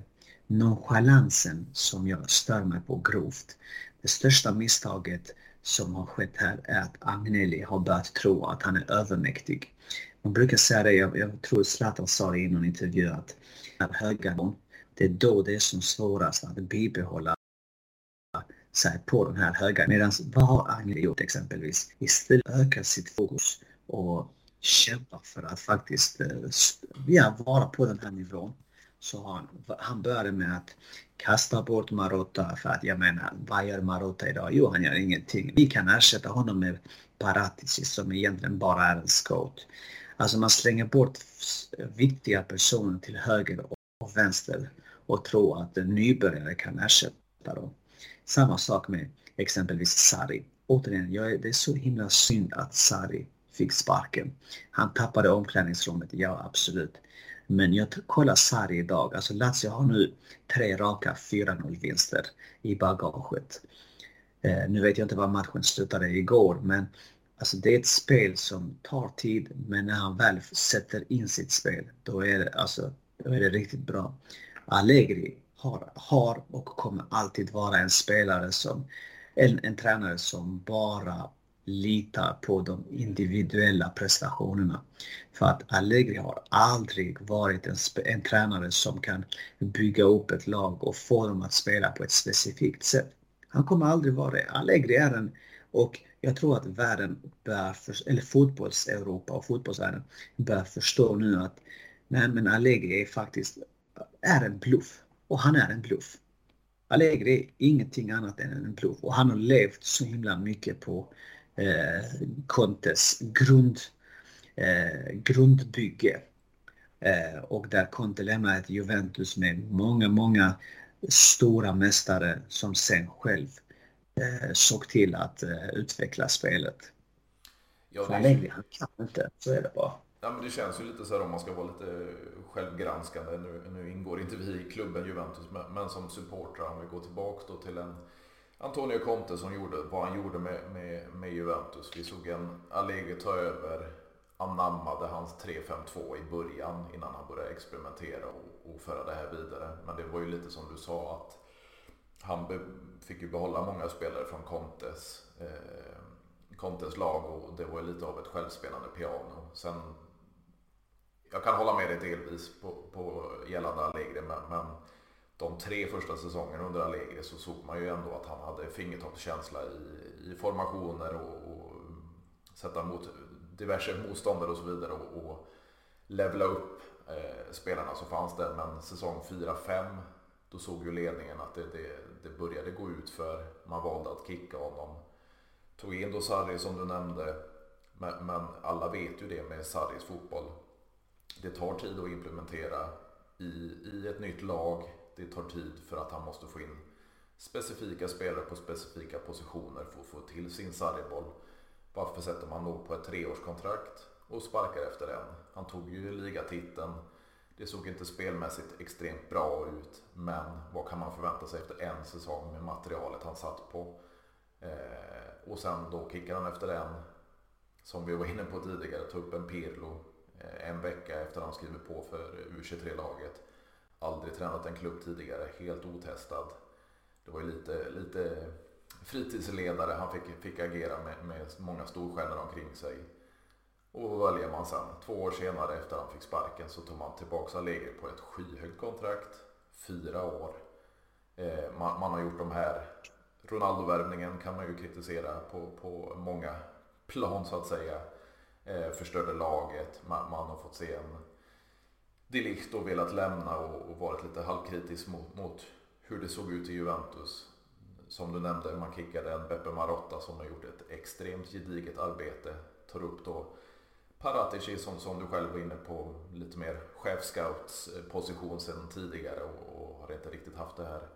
nonchalansen som jag stör mig på grovt. Det största misstaget som har skett här är att Agnelli har börjat tro att han är övermäktig. Man brukar säga det, jag, jag tror Zlatan sa det i någon intervju att höga det är då det är som svårast att bibehålla sig på den här höga. Medan vad har Agnelli gjort exempelvis? Istället ökat sitt fokus och kämpa för att faktiskt eh, ja, vara på den här nivån så han, han började med att kasta bort Marotta för att jag menar, vad gör Marotta idag? Jo, han gör ingenting. Vi kan ersätta honom med Paratici som egentligen bara är en scout. Alltså man slänger bort viktiga personer till höger och vänster och tror att en nybörjare kan ersätta dem. Samma sak med exempelvis Sari. Återigen, jag, det är så himla synd att Sari fick sparken. Han tappade omklädningsrummet, ja absolut. Men jag kollar Sarri idag, alltså Lazio har nu tre raka 4-0 vinster i bagaget. Eh, nu vet jag inte var matchen slutade igår, men alltså det är ett spel som tar tid, men när han väl sätter in sitt spel, då är det, alltså, då är det riktigt bra. Allegri har, har och kommer alltid vara en spelare som, en, en tränare som bara litar på de individuella prestationerna. För att Allegri har aldrig varit en, en tränare som kan bygga upp ett lag och få dem att spela på ett specifikt sätt. Han kommer aldrig vara det. Allegri är en, och jag tror att världen bör, för, eller fotbolls-Europa och fotbollsvärlden bör förstå nu att nej men Allegri är faktiskt är en bluff. Och han är en bluff. Allegri är ingenting annat än en bluff och han har levt så himla mycket på eh, Contes grund, eh, grundbygge. Eh, och där Conte lämnade ett Juventus med många, många stora mästare som sen själv eh, såg till att eh, utveckla spelet. Ja, det... Allegri, han kan inte, så är det bara. Ja, men det känns ju lite så här om man ska vara lite självgranskande. Nu, nu ingår inte vi i klubben Juventus, men, men som supportrar om vi går tillbaka då till en Antonio Conte som gjorde vad han gjorde med, med, med Juventus. Vi såg en Allegri ta över, anammade hans 3-5-2 i början innan han började experimentera och, och föra det här vidare. Men det var ju lite som du sa att han be, fick ju behålla många spelare från Contes, eh, Contes lag och det var ju lite av ett självspelande piano. Sen, jag kan hålla med dig delvis på, på gällande Allegri men, men de tre första säsongerna under Allegri så såg man ju ändå att han hade fingertoppskänsla i, i formationer och, och sätta mot diverse motståndare och så vidare och, och levla upp eh, spelarna som fanns där. Men säsong 4-5 då såg ju ledningen att det, det, det, började gå ut för Man valde att kicka honom. Tog in då Sarri som du nämnde. Men, men alla vet ju det med Sarris fotboll. Det tar tid att implementera i, i ett nytt lag det tar tid för att han måste få in specifika spelare på specifika positioner för att få till sin sargboll. Varför sätter man då på ett treårskontrakt och sparkar efter en? Han tog ju ligatiteln. Det såg inte spelmässigt extremt bra ut. Men vad kan man förvänta sig efter en säsong med materialet han satt på? Eh, och sen då kickar han efter en, som vi var inne på tidigare, ta upp en Pirlo eh, en vecka efter han skriver på för U23-laget. Aldrig tränat en klubb tidigare, helt otestad. Det var ju lite, lite fritidsledare han fick, fick agera med, med många storstjärnor omkring sig. Och vad väljer man sen? Två år senare efter han fick sparken så tog man tillbaka Allegri på ett skyhögt kontrakt. Fyra år. Eh, man, man, har gjort de här Ronaldo-värvningen kan man ju kritisera på, på många plan så att säga. Eh, förstörde laget. Man, man, har fått se en Delicht då velat lämna och, och varit lite halvkritisk mot, mot hur det såg ut i Juventus. Som du nämnde, man kickade en Beppe Marotta som har gjort ett extremt gediget arbete. Tar upp då Paratici som, som du själv var inne på, lite mer chefscouts position sedan tidigare och, och har inte riktigt haft det här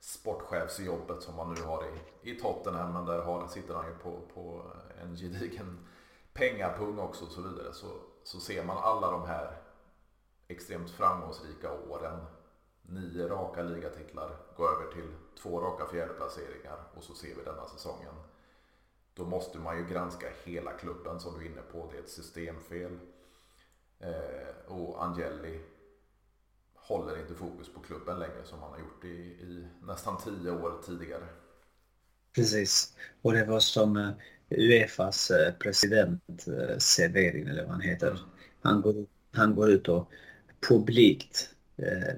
sportchefsjobbet som man nu har i, i Tottenham. Men där har, sitter han ju på, på en gedigen pengapung också och så vidare. Så, så ser man alla de här extremt framgångsrika åren. Nio raka ligatitlar, gå över till två raka fjärdeplaceringar och så ser vi denna säsongen. Då måste man ju granska hela klubben som du är inne på. Det är ett systemfel. Eh, och Angeli håller inte fokus på klubben längre som han har gjort i, i nästan tio år tidigare. Precis. Och det var som eh, Uefas eh, president eh, Severin eller vad han heter. Han går, han går ut och publikt,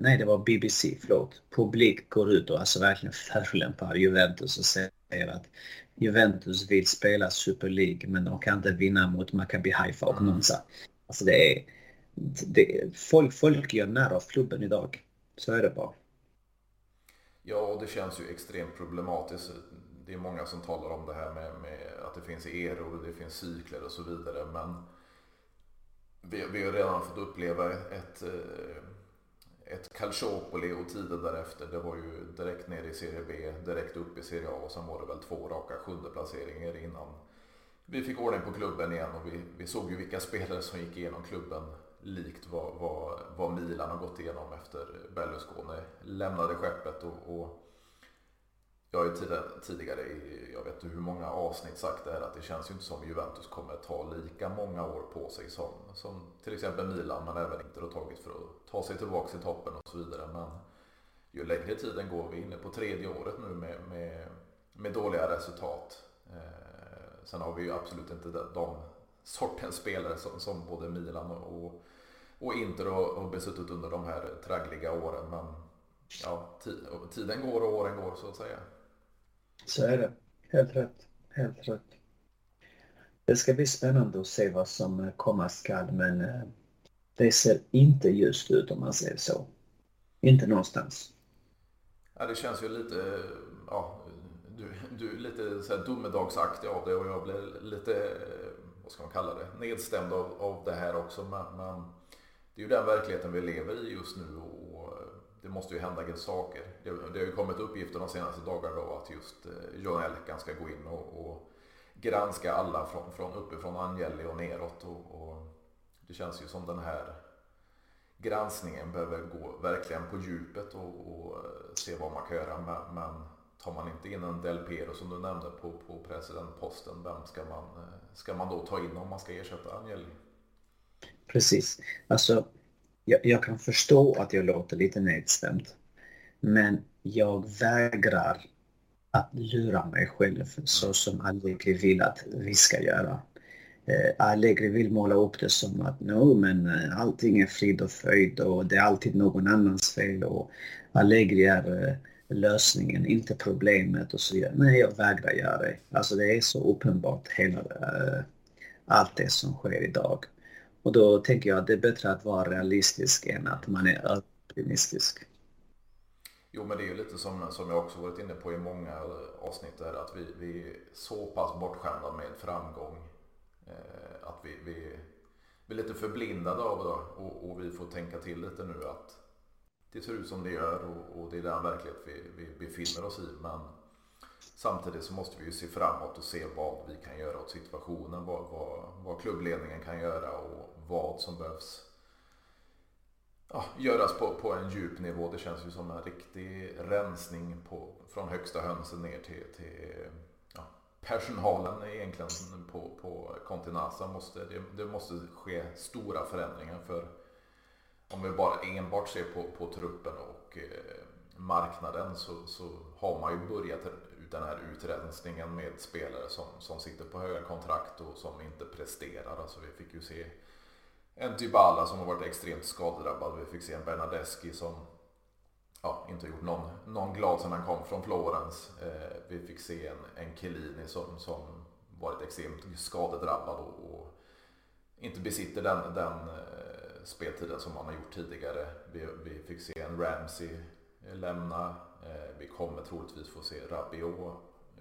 nej det var BBC, förlåt, publikt går ut och alltså verkligen förolämpar Juventus och säger att Juventus vill spela Super League men de kan inte vinna mot Maccabi Haifa och mm. Monza. Alltså det är det, folk, folk gör när av klubben idag. Så är det bara. Ja, och det känns ju extremt problematiskt. Det är många som talar om det här med, med att det finns eror, det finns cykler och så vidare. Men vi, vi har redan fått uppleva ett, eh, ett Calciopoli och tiden därefter. Det var ju direkt ner i Serie B, direkt upp i Serie A och sen var det väl två raka sjunde placeringar innan vi fick ordning på klubben igen och vi, vi såg ju vilka spelare som gick igenom klubben likt vad, vad, vad Milan har gått igenom efter Berlusconi lämnade skeppet. Och, och jag har ju tidigare, i, jag vet inte hur många avsnitt sagt det här att det känns ju inte som Juventus kommer ta lika många år på sig som, som till exempel Milan men även Inter har tagit för att ta sig tillbaka till toppen och så vidare. Men ju längre tiden går, vi är inne på tredje året nu med, med, med dåliga resultat. Eh, sen har vi ju absolut inte de sortens spelare som, som både Milan och, och och Inter har besuttit under de här traggliga åren. Men ja, tiden går och åren går så att säga. Så är det. Helt rätt. Helt rätt. Det ska bli spännande att se vad som eh, komma skall men eh, det ser inte ljust ut om man säger så. Inte någonstans. Ja, det känns ju lite, ja, du, du är lite så här domedagsaktig av det och jag blir lite, eh, vad ska man kalla det, nedstämd av, av det här också. Men, men det är ju den verkligheten vi lever i just nu måste ju hända saker. Det, har ju kommit uppgifter de senaste dagarna då att just eh, John Elkan ska gå in och, och granska alla från, från uppifrån Angeli och neråt. Och, och, det känns ju som den här granskningen behöver gå verkligen på djupet och, och eh, se vad man kan göra. Men, men tar man inte in en Del Piero som du nämnde på, på presidentposten, vem ska man, eh, ska man då ta in om man ska ersätta Angeli? Precis. Alltså, jag, jag, kan förstå att jag låter lite nedstämd. Men jag vägrar att lura mig själv så som Allegri vill att vi ska göra. Eh, Allegri vill måla upp det som att no, men eh, allting är frid och fröjd och det är alltid någon annans fel och Allegri är eh, lösningen, inte problemet och så vidare. Nej, jag vägrar göra det. Alltså det är så uppenbart hela eh, allt det som sker idag. Och då tänker jag att det är bättre att vara realistisk än att man är optimistisk. Jo, men det är ju lite som, som jag också varit inne på i många avsnitt där, att vi, vi är så pass bortskämda med framgång. Eh, att vi, vi, vi är lite förblindade av det och, och, vi får tänka till lite nu att det ser ut som det gör och, och det är den verklighet vi, vi befinner oss i. Men samtidigt så måste vi ju se framåt och se vad vi kan göra åt situationen. Vad, vad, vad klubbledningen kan göra och vad som behövs ja, göras på, på en djup nivå. Det känns ju som en riktig rensning på, från högsta hönsen ner till, till ja, personalen egentligen på, på Continasa. Måste, det, det, måste ske stora förändringar för om vi bara enbart ser på, på truppen och eh, marknaden så, så har man ju börjat den här utrensningen med spelare som, som sitter på höga kontrakt och som inte presterar. Alltså vi fick ju se en Dybala typ som har varit extremt skadedrabbad. Vi fick se en Bernadeschi som ja, inte gjort någon, någon glad sedan han kom från Florens. Eh, vi fick se en, en Chiellini som, som varit extremt skadedrabbad och, och inte besitter den, den eh, speltiden som han har gjort tidigare. Vi, vi fick se en Ramsey eh, lämna. Eh, vi kommer troligtvis få se Rabiot,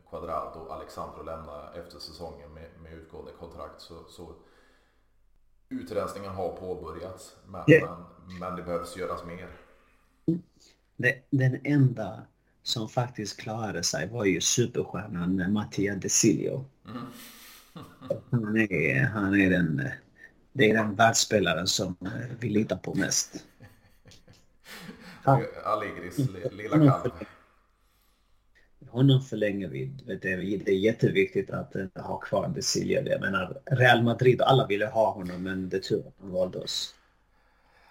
Quadrado, Alexandro lämna efter säsongen med, med utgående kontrakt. Så, så utrensningen har påbörjats, men, yeah. men, men, det behövs göras mer. Den enda som faktiskt klarade sig var ju superstjärnan Mattia Desilio. Mm. han, är, han är den, det är den världsspelaren som vi litar på mest. Allegris lilla kalv honom förlänger vi. Det är, det är jätteviktigt att uh, ha kvar Desilio. Jag menar, Real Madrid, alla ville ha honom men det är tur att han valde oss.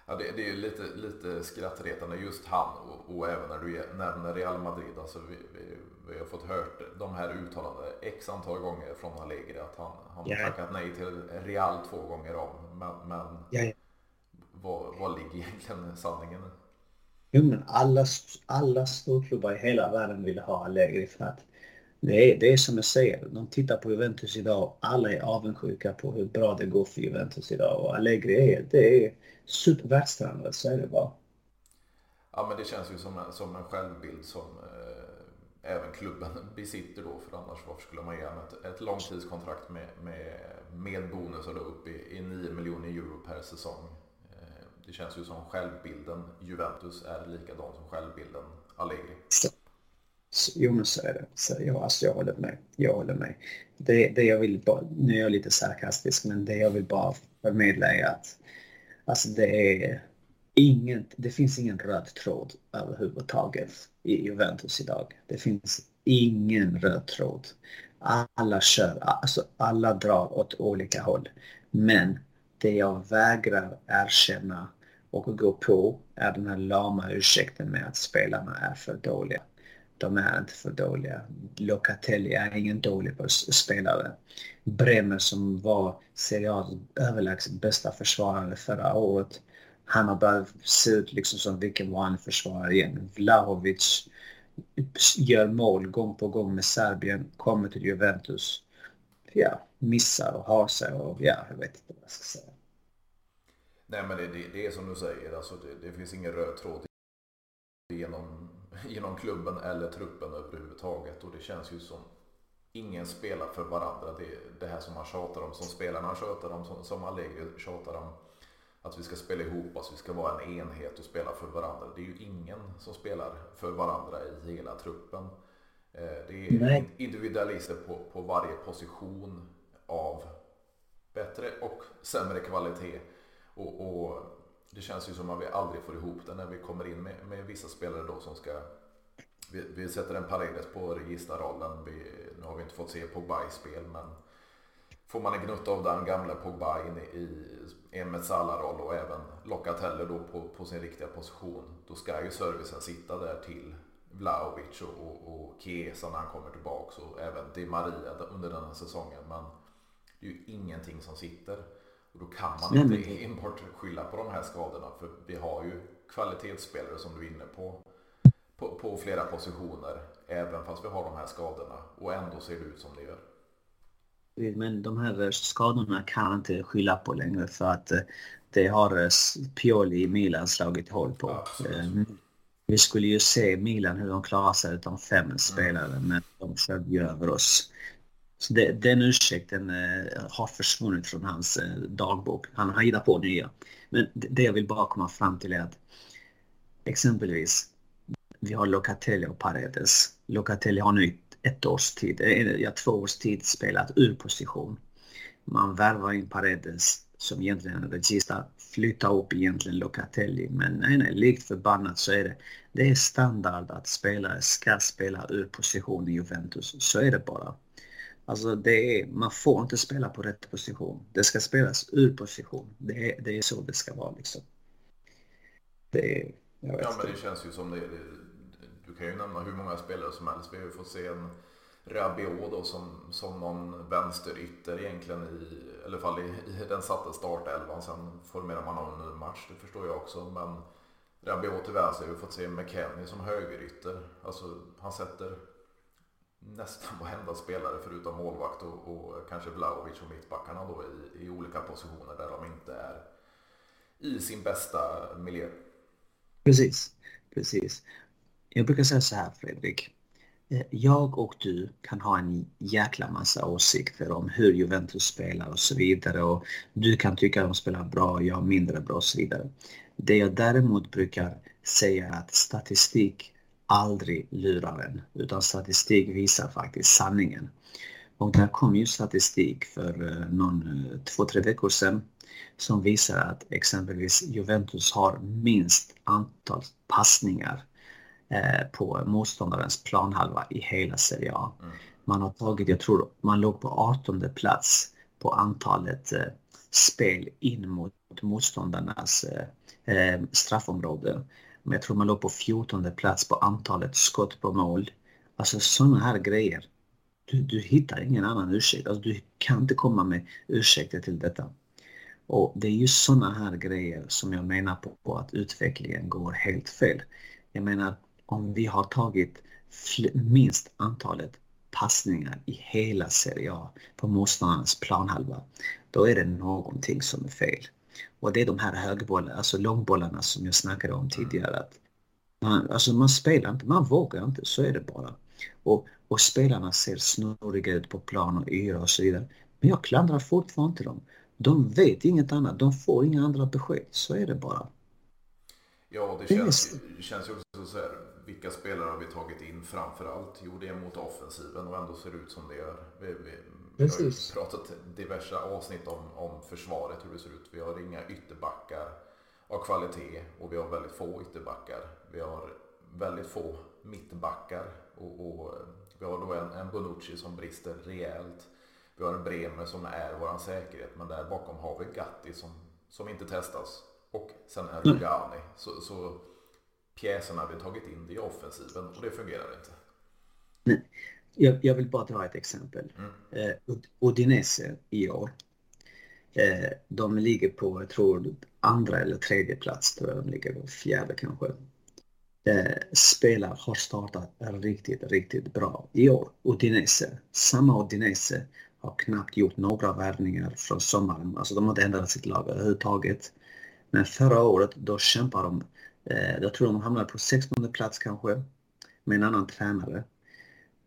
Ja, det, det är lite, lite skrattretande just han och, och, även när du nämner Real Madrid. Alltså vi, vi, vi har fått hört de här uttalandena x antal gånger från Allegri att han, han har tackat nej till Real två gånger om. Men, men ja, ja. Vad, vad ligger egentligen sanningen? Jo, men alla, alla storklubbar i hela världen vill ha Allegri för att det är, det är som jag säger, de tittar på Juventus idag och alla är avundsjuka på hur bra det går för Juventus idag och Allegri är, det är supervärldstränare, så är det bara. Ja men det känns ju som en, som en självbild som eh, även klubben besitter då för annars varför skulle man ge honom ett, ett långtidskontrakt med, med, med bonusar då upp i, i 9 miljoner euro per säsong. Det känns ju som självbilden Juventus är likadan som självbilden Allegri. Jo men så är det. Så, jag, alltså, jag håller med. Jag håller med. Det, det jag vill bara, nu är jag lite sarkastisk, men det jag vill bara förmedla är att alltså det är inget, det finns ingen röd tråd överhuvudtaget i Juventus idag. Det finns ingen röd tråd. Alla kör, alltså alla drar åt olika håll. Men det jag vägrar erkänna och gå på är den här lama ursäkten med att spelarna är för dåliga. De är inte för dåliga. Locatelli är ingen dålig spelare. Bremer som var Serie överlägset bästa försvarare förra året. Han har börjat se ut liksom som vilken vanlig försvarare igen. Vlahovic gör mål gång på gång med Serbien, kommer till Juventus. Ja, missar och har sig och ja, jag vet inte vad jag ska säga. Nej men det, det, det, är som du säger, alltså det, det finns ingen röd tråd genom, genom klubben eller truppen överhuvudtaget och det känns ju som ingen spelar för varandra. Det, det här som man tjatar om, som spelarna tjatar om, som, som Allegri tjatar om. Att vi ska spela ihop oss, vi ska vara en enhet och spela för varandra. Det är ju ingen som spelar för varandra i hela truppen. Eh, det är individualister på, på varje position av bättre och sämre kvalitet. Och, och, det känns ju som att vi aldrig får ihop det när vi kommer in med, med vissa spelare då som ska vi, vi sätter en Paredes på registerrollen. Vi, nu har vi inte fått se Pogba i spel men får man en gnutta av den gamla Pogba in i, i en Metsala-roll och även Locatelli då på, på sin riktiga position. Då ska ju servicen sitta där till Vlahovic och, och, och Chiesa när han kommer tillbaks och även Di Maria under den här säsongen. Men det är ju ingenting som sitter. Och då kan man inte Nej, enbart skylla på de här skadorna för vi har ju kvalitetsspelare som du är inne på, på, på flera positioner även fast vi har de här skadorna och ändå ser det ut som det gör. Men de här skadorna kan inte skylla på längre för att eh, det har eh, Pioli i Milan slagit hål på. Absolut. Eh, vi skulle ju se Milan hur de klarar sig utan fem mm. spelare men de körde ju över oss. Så det, den ursäkten eh, har försvunnit från hans eh, dagbok. Han har hittat på nya. Men det, jag vill bara komma fram till är att exempelvis vi har Locatelli och Paredes. Locatelli har nu ett års tid, eh, ja, två års tid spelat ur position. Man värvar in Paredes som egentligen Regista flytta upp egentligen Locatelli. Men nej, nej, likt förbannat så är det, det är standard att spelare ska spela ur position i Juventus. Så är det bara. Alltså det är, man får inte spela på rätt position. Det ska spelas ur position. Det är, det är så det ska vara liksom. Det är, ja men det känns ju som det, det, du kan ju nämna hur många spelare som helst. Vi har ju fått se en Rabiot då som, som någon vänsterytter egentligen i, i alla fall i, i den satta startelvan. Sen formerar man en ny match, det förstår jag också. Men Rabiot till vänster, vi har fått se McKennie som högerytter. Alltså han sätter nästan varenda spelare förutom målvakt och, och kanske Vlahovic och mittbackarna då i, i olika positioner där de inte är i sin bästa miljö. Precis, precis. Jag brukar säga så här Fredrik. Eh, jag och du kan ha en jäkla massa åsikter om hur Juventus spelar och så vidare och du kan tycka att de spelar bra, och jag mindre bra och så vidare. Det jag däremot brukar säga är att statistik aldrig lurar en utan statistik visar faktiskt sanningen. Och där kom ju statistik för eh, någon, eh, två, tre veckor sedan som visar att exempelvis Juventus har minst antal passningar Eh, på motståndarens planhalva i hela Serie A. Mm. Man har tagit, jag tror man låg på 18 plats på antalet spel in mot motståndarnas straffområde. Men jag tror man låg på 14 plats på antalet skott på mål. Alltså sådana här grejer. Du, du hittar ingen annan ursäkt. Alltså, du kan inte komma med ursäkter till detta. Och det är ju sådana här grejer som jag menar på, på att utvecklingen går helt fel. Jag menar, om vi har tagit minst antalet passningar i hela Serie A på motståndarens planhalva, då är det någonting som är fel. Och det är de här högbollarna, alltså långbollarna som jag snackade om tidigare. Att man, alltså man spelar inte, man vågar inte, så är det bara. Och, och spelarna ser snurriga ut på plan och yra och så vidare. Men jag klandrar fortfarande inte dem. De vet inget annat, de får inga andra besked, så är det bara. Ja, det känns, det känns ju också så här vilka spelare har vi tagit in framför allt? Jo, det är mot offensiven och ändå ser det ut som det gör. Vi, vi, vi har ju pratat diverse avsnitt om, om försvaret, hur det ser ut. Vi har inga ytterbackar av kvalitet och vi har väldigt få ytterbackar. Vi har väldigt få mittbackar och, och vi har då en, en Bonucci som brister rejält. Vi har en Bremer som är vår säkerhet, men där bakom har vi Gatti som, som inte testas. Och sen är Rugani. Mm. Så, så pjäserna vi tagit in i offensiven och det fungerar inte. Nej. Jag, jag vill bara ta ett exempel. Mm. Eh, Udinese i år. Eh, de ligger på, jag tror, andra eller tredje plats. Tror jag de ligger på fjärde kanske. Eh, spelare har startat riktigt, riktigt bra i år. Udinese, samma Udinese har knappt gjort några värvningar från sommaren. Alltså de har inte ändrat sitt lag överhuvudtaget. Men förra året då kämpade de Eh, jag tror de hamnade på 16 plats kanske med en annan tränare.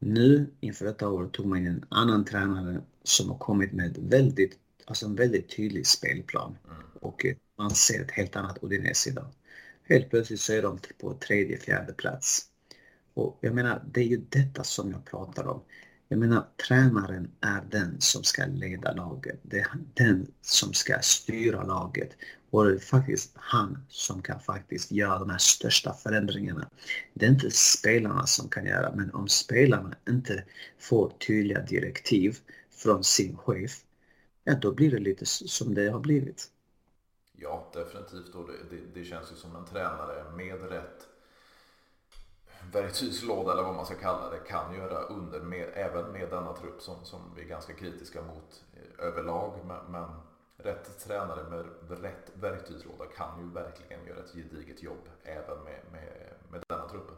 Nu inför detta år tog man in en annan tränare som har kommit med väldigt, alltså en väldigt tydlig spelplan. Mm. Och eh, man ser ett helt annat Udinese idag. Helt plötsligt så är de på tredje, fjärde plats. Och jag menar, det är ju detta som jag pratar om. Jag menar, tränaren är den som ska leda laget. Det är den som ska styra laget. Och det är faktiskt han som kan faktiskt göra de här största förändringarna. Det är inte spelarna som kan göra, men om spelarna inte får tydliga direktiv från sin chef, ja då blir det lite som det har blivit. Ja, definitivt. Och det, det, det känns ju som en tränare med rätt verktygslåda eller vad man ska kalla det kan göra under med, även med denna trupp som, som vi är ganska kritiska mot eh, överlag. Men, men rätt tränare med rätt verktygslåda kan ju verkligen göra ett gediget jobb även med, med, med denna truppen.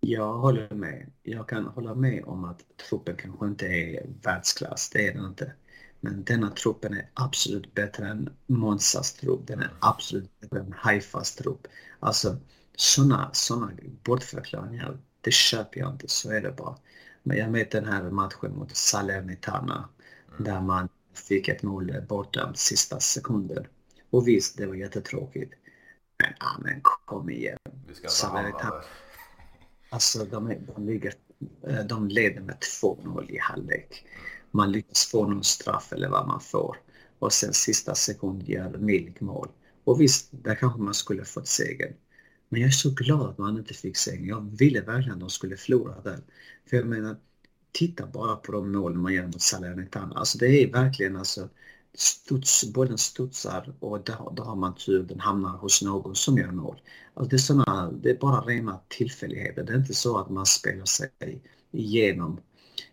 Jag håller med. Jag kan hålla med om att truppen kanske inte är världsklass, det är den inte. Men denna truppen är absolut bättre än Monsas trupp. Den är absolut bättre än Haifas trupp. Alltså, sådana såna bortförklaringar, det köper jag inte, så är det bara. Men jag vet den här matchen mot Salernitana mm. där man fick ett mål bortdömt sista sekunder. Och visst, det var jättetråkigt. Men, ah, men kom igen. Vi ska Salernitana. Alltså de, de ligger Eh, de leder med 2-0 i halvlek. Man lyckas få någon straff eller vad man får. Och sen sista sekund gör Milik mål. Och visst, där kanske man skulle fått segern. Men jag är så glad att man inte fick segern. Jag ville verkligen att de skulle förlora där. För jag menar, titta bara på de mål man gör mot Salernitana. Alltså det är verkligen alltså studs, bollen studsar och då, då har man tur, den hamnar hos någon som gör mål. Alltså det, är såna, det är bara rena tillfälligheter. Det är inte så att man spelar sig igenom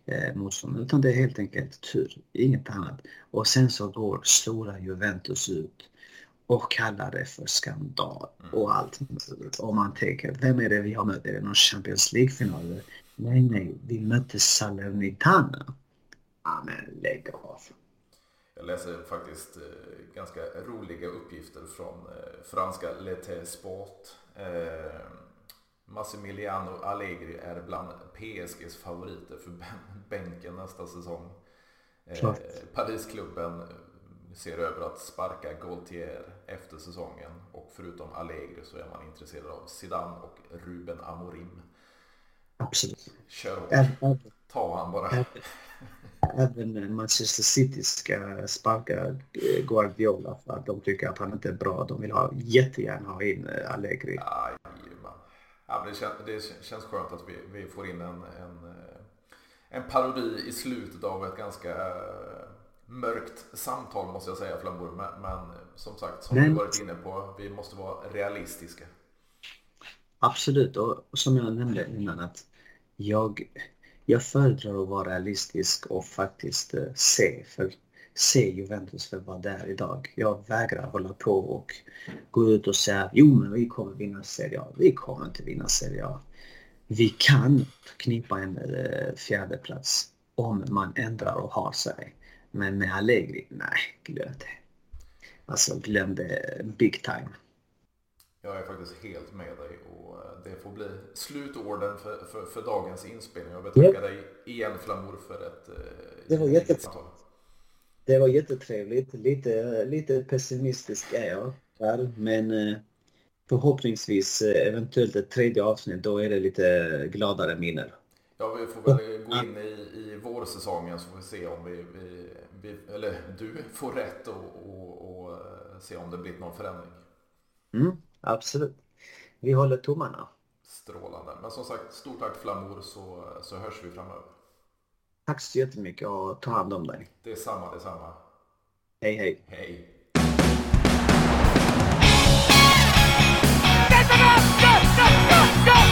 eh, motståndaren utan det är helt enkelt tur, inget annat. Och sen så går stora Juventus ut och kallar det för skandal och allt. Och man tänker, vem är det vi har mött? Är det någon Champions League-final? Nej, nej, vi mötte Salernitana. Ja, men lägg av. Jag läser faktiskt eh, ganska roliga uppgifter från eh, franska Lete Sport. Eh, Massimiliano Allegri är bland PSGs favoriter för bänken nästa säsong. Klart. Parisklubben ser över att sparka Gaultier efter säsongen och förutom Allegri så är man intresserad av Zidane och Ruben Amorim. Absolut. Kör Ta han bara. även Manchester City ska sparka Guardiola för att de tycker att han inte är bra. De vill ha, jättegärna ha in Allegri. Jajamän. Ja, men det, känns, det känns skönt att vi, vi får in en, en, en parodi i slutet av ett ganska mörkt samtal måste jag säga Flambour. Men, men som sagt, som Men- vi varit inne på, vi måste vara realistiska. Absolut, och som jag nämnde innan att jag, jag föredrar att vara realistisk och faktiskt eh, se, för, se Juventus för vad det är idag. Jag vägrar hålla på och gå ut och säga jo men vi kommer vinna Serie A. Vi kommer inte vinna Serie A. Vi kan knipa en eh, fjärde plats om man ändrar och har sig. Men med Allegri, nej, glöm det. Alltså glöm det big time. Jag är faktiskt helt med dig och eh, det får bli slutorden för, för, för dagens inspelning. Jag vill tacka dig igen Flamour för ett eh, Det var jätte-. Det var jättetrevligt. Lite, lite pessimistisk är jag där, men eh, förhoppningsvis eventuellt ett tredje avsnitt, då är det lite gladare minnen. Ja, vi får väl gå in i, i vårsäsongen så får vi se om vi, vi, vi eller du får rätt och, och, och se om det blir någon förändring. Mm, Absolut. Vi håller tummarna. Strålande. Men som sagt, stort tack Flamor så, så hörs vi framöver. Tack så jättemycket och ta hand om dig. Detsamma, detsamma. Hej, hej. Hej. Go, go, go, go!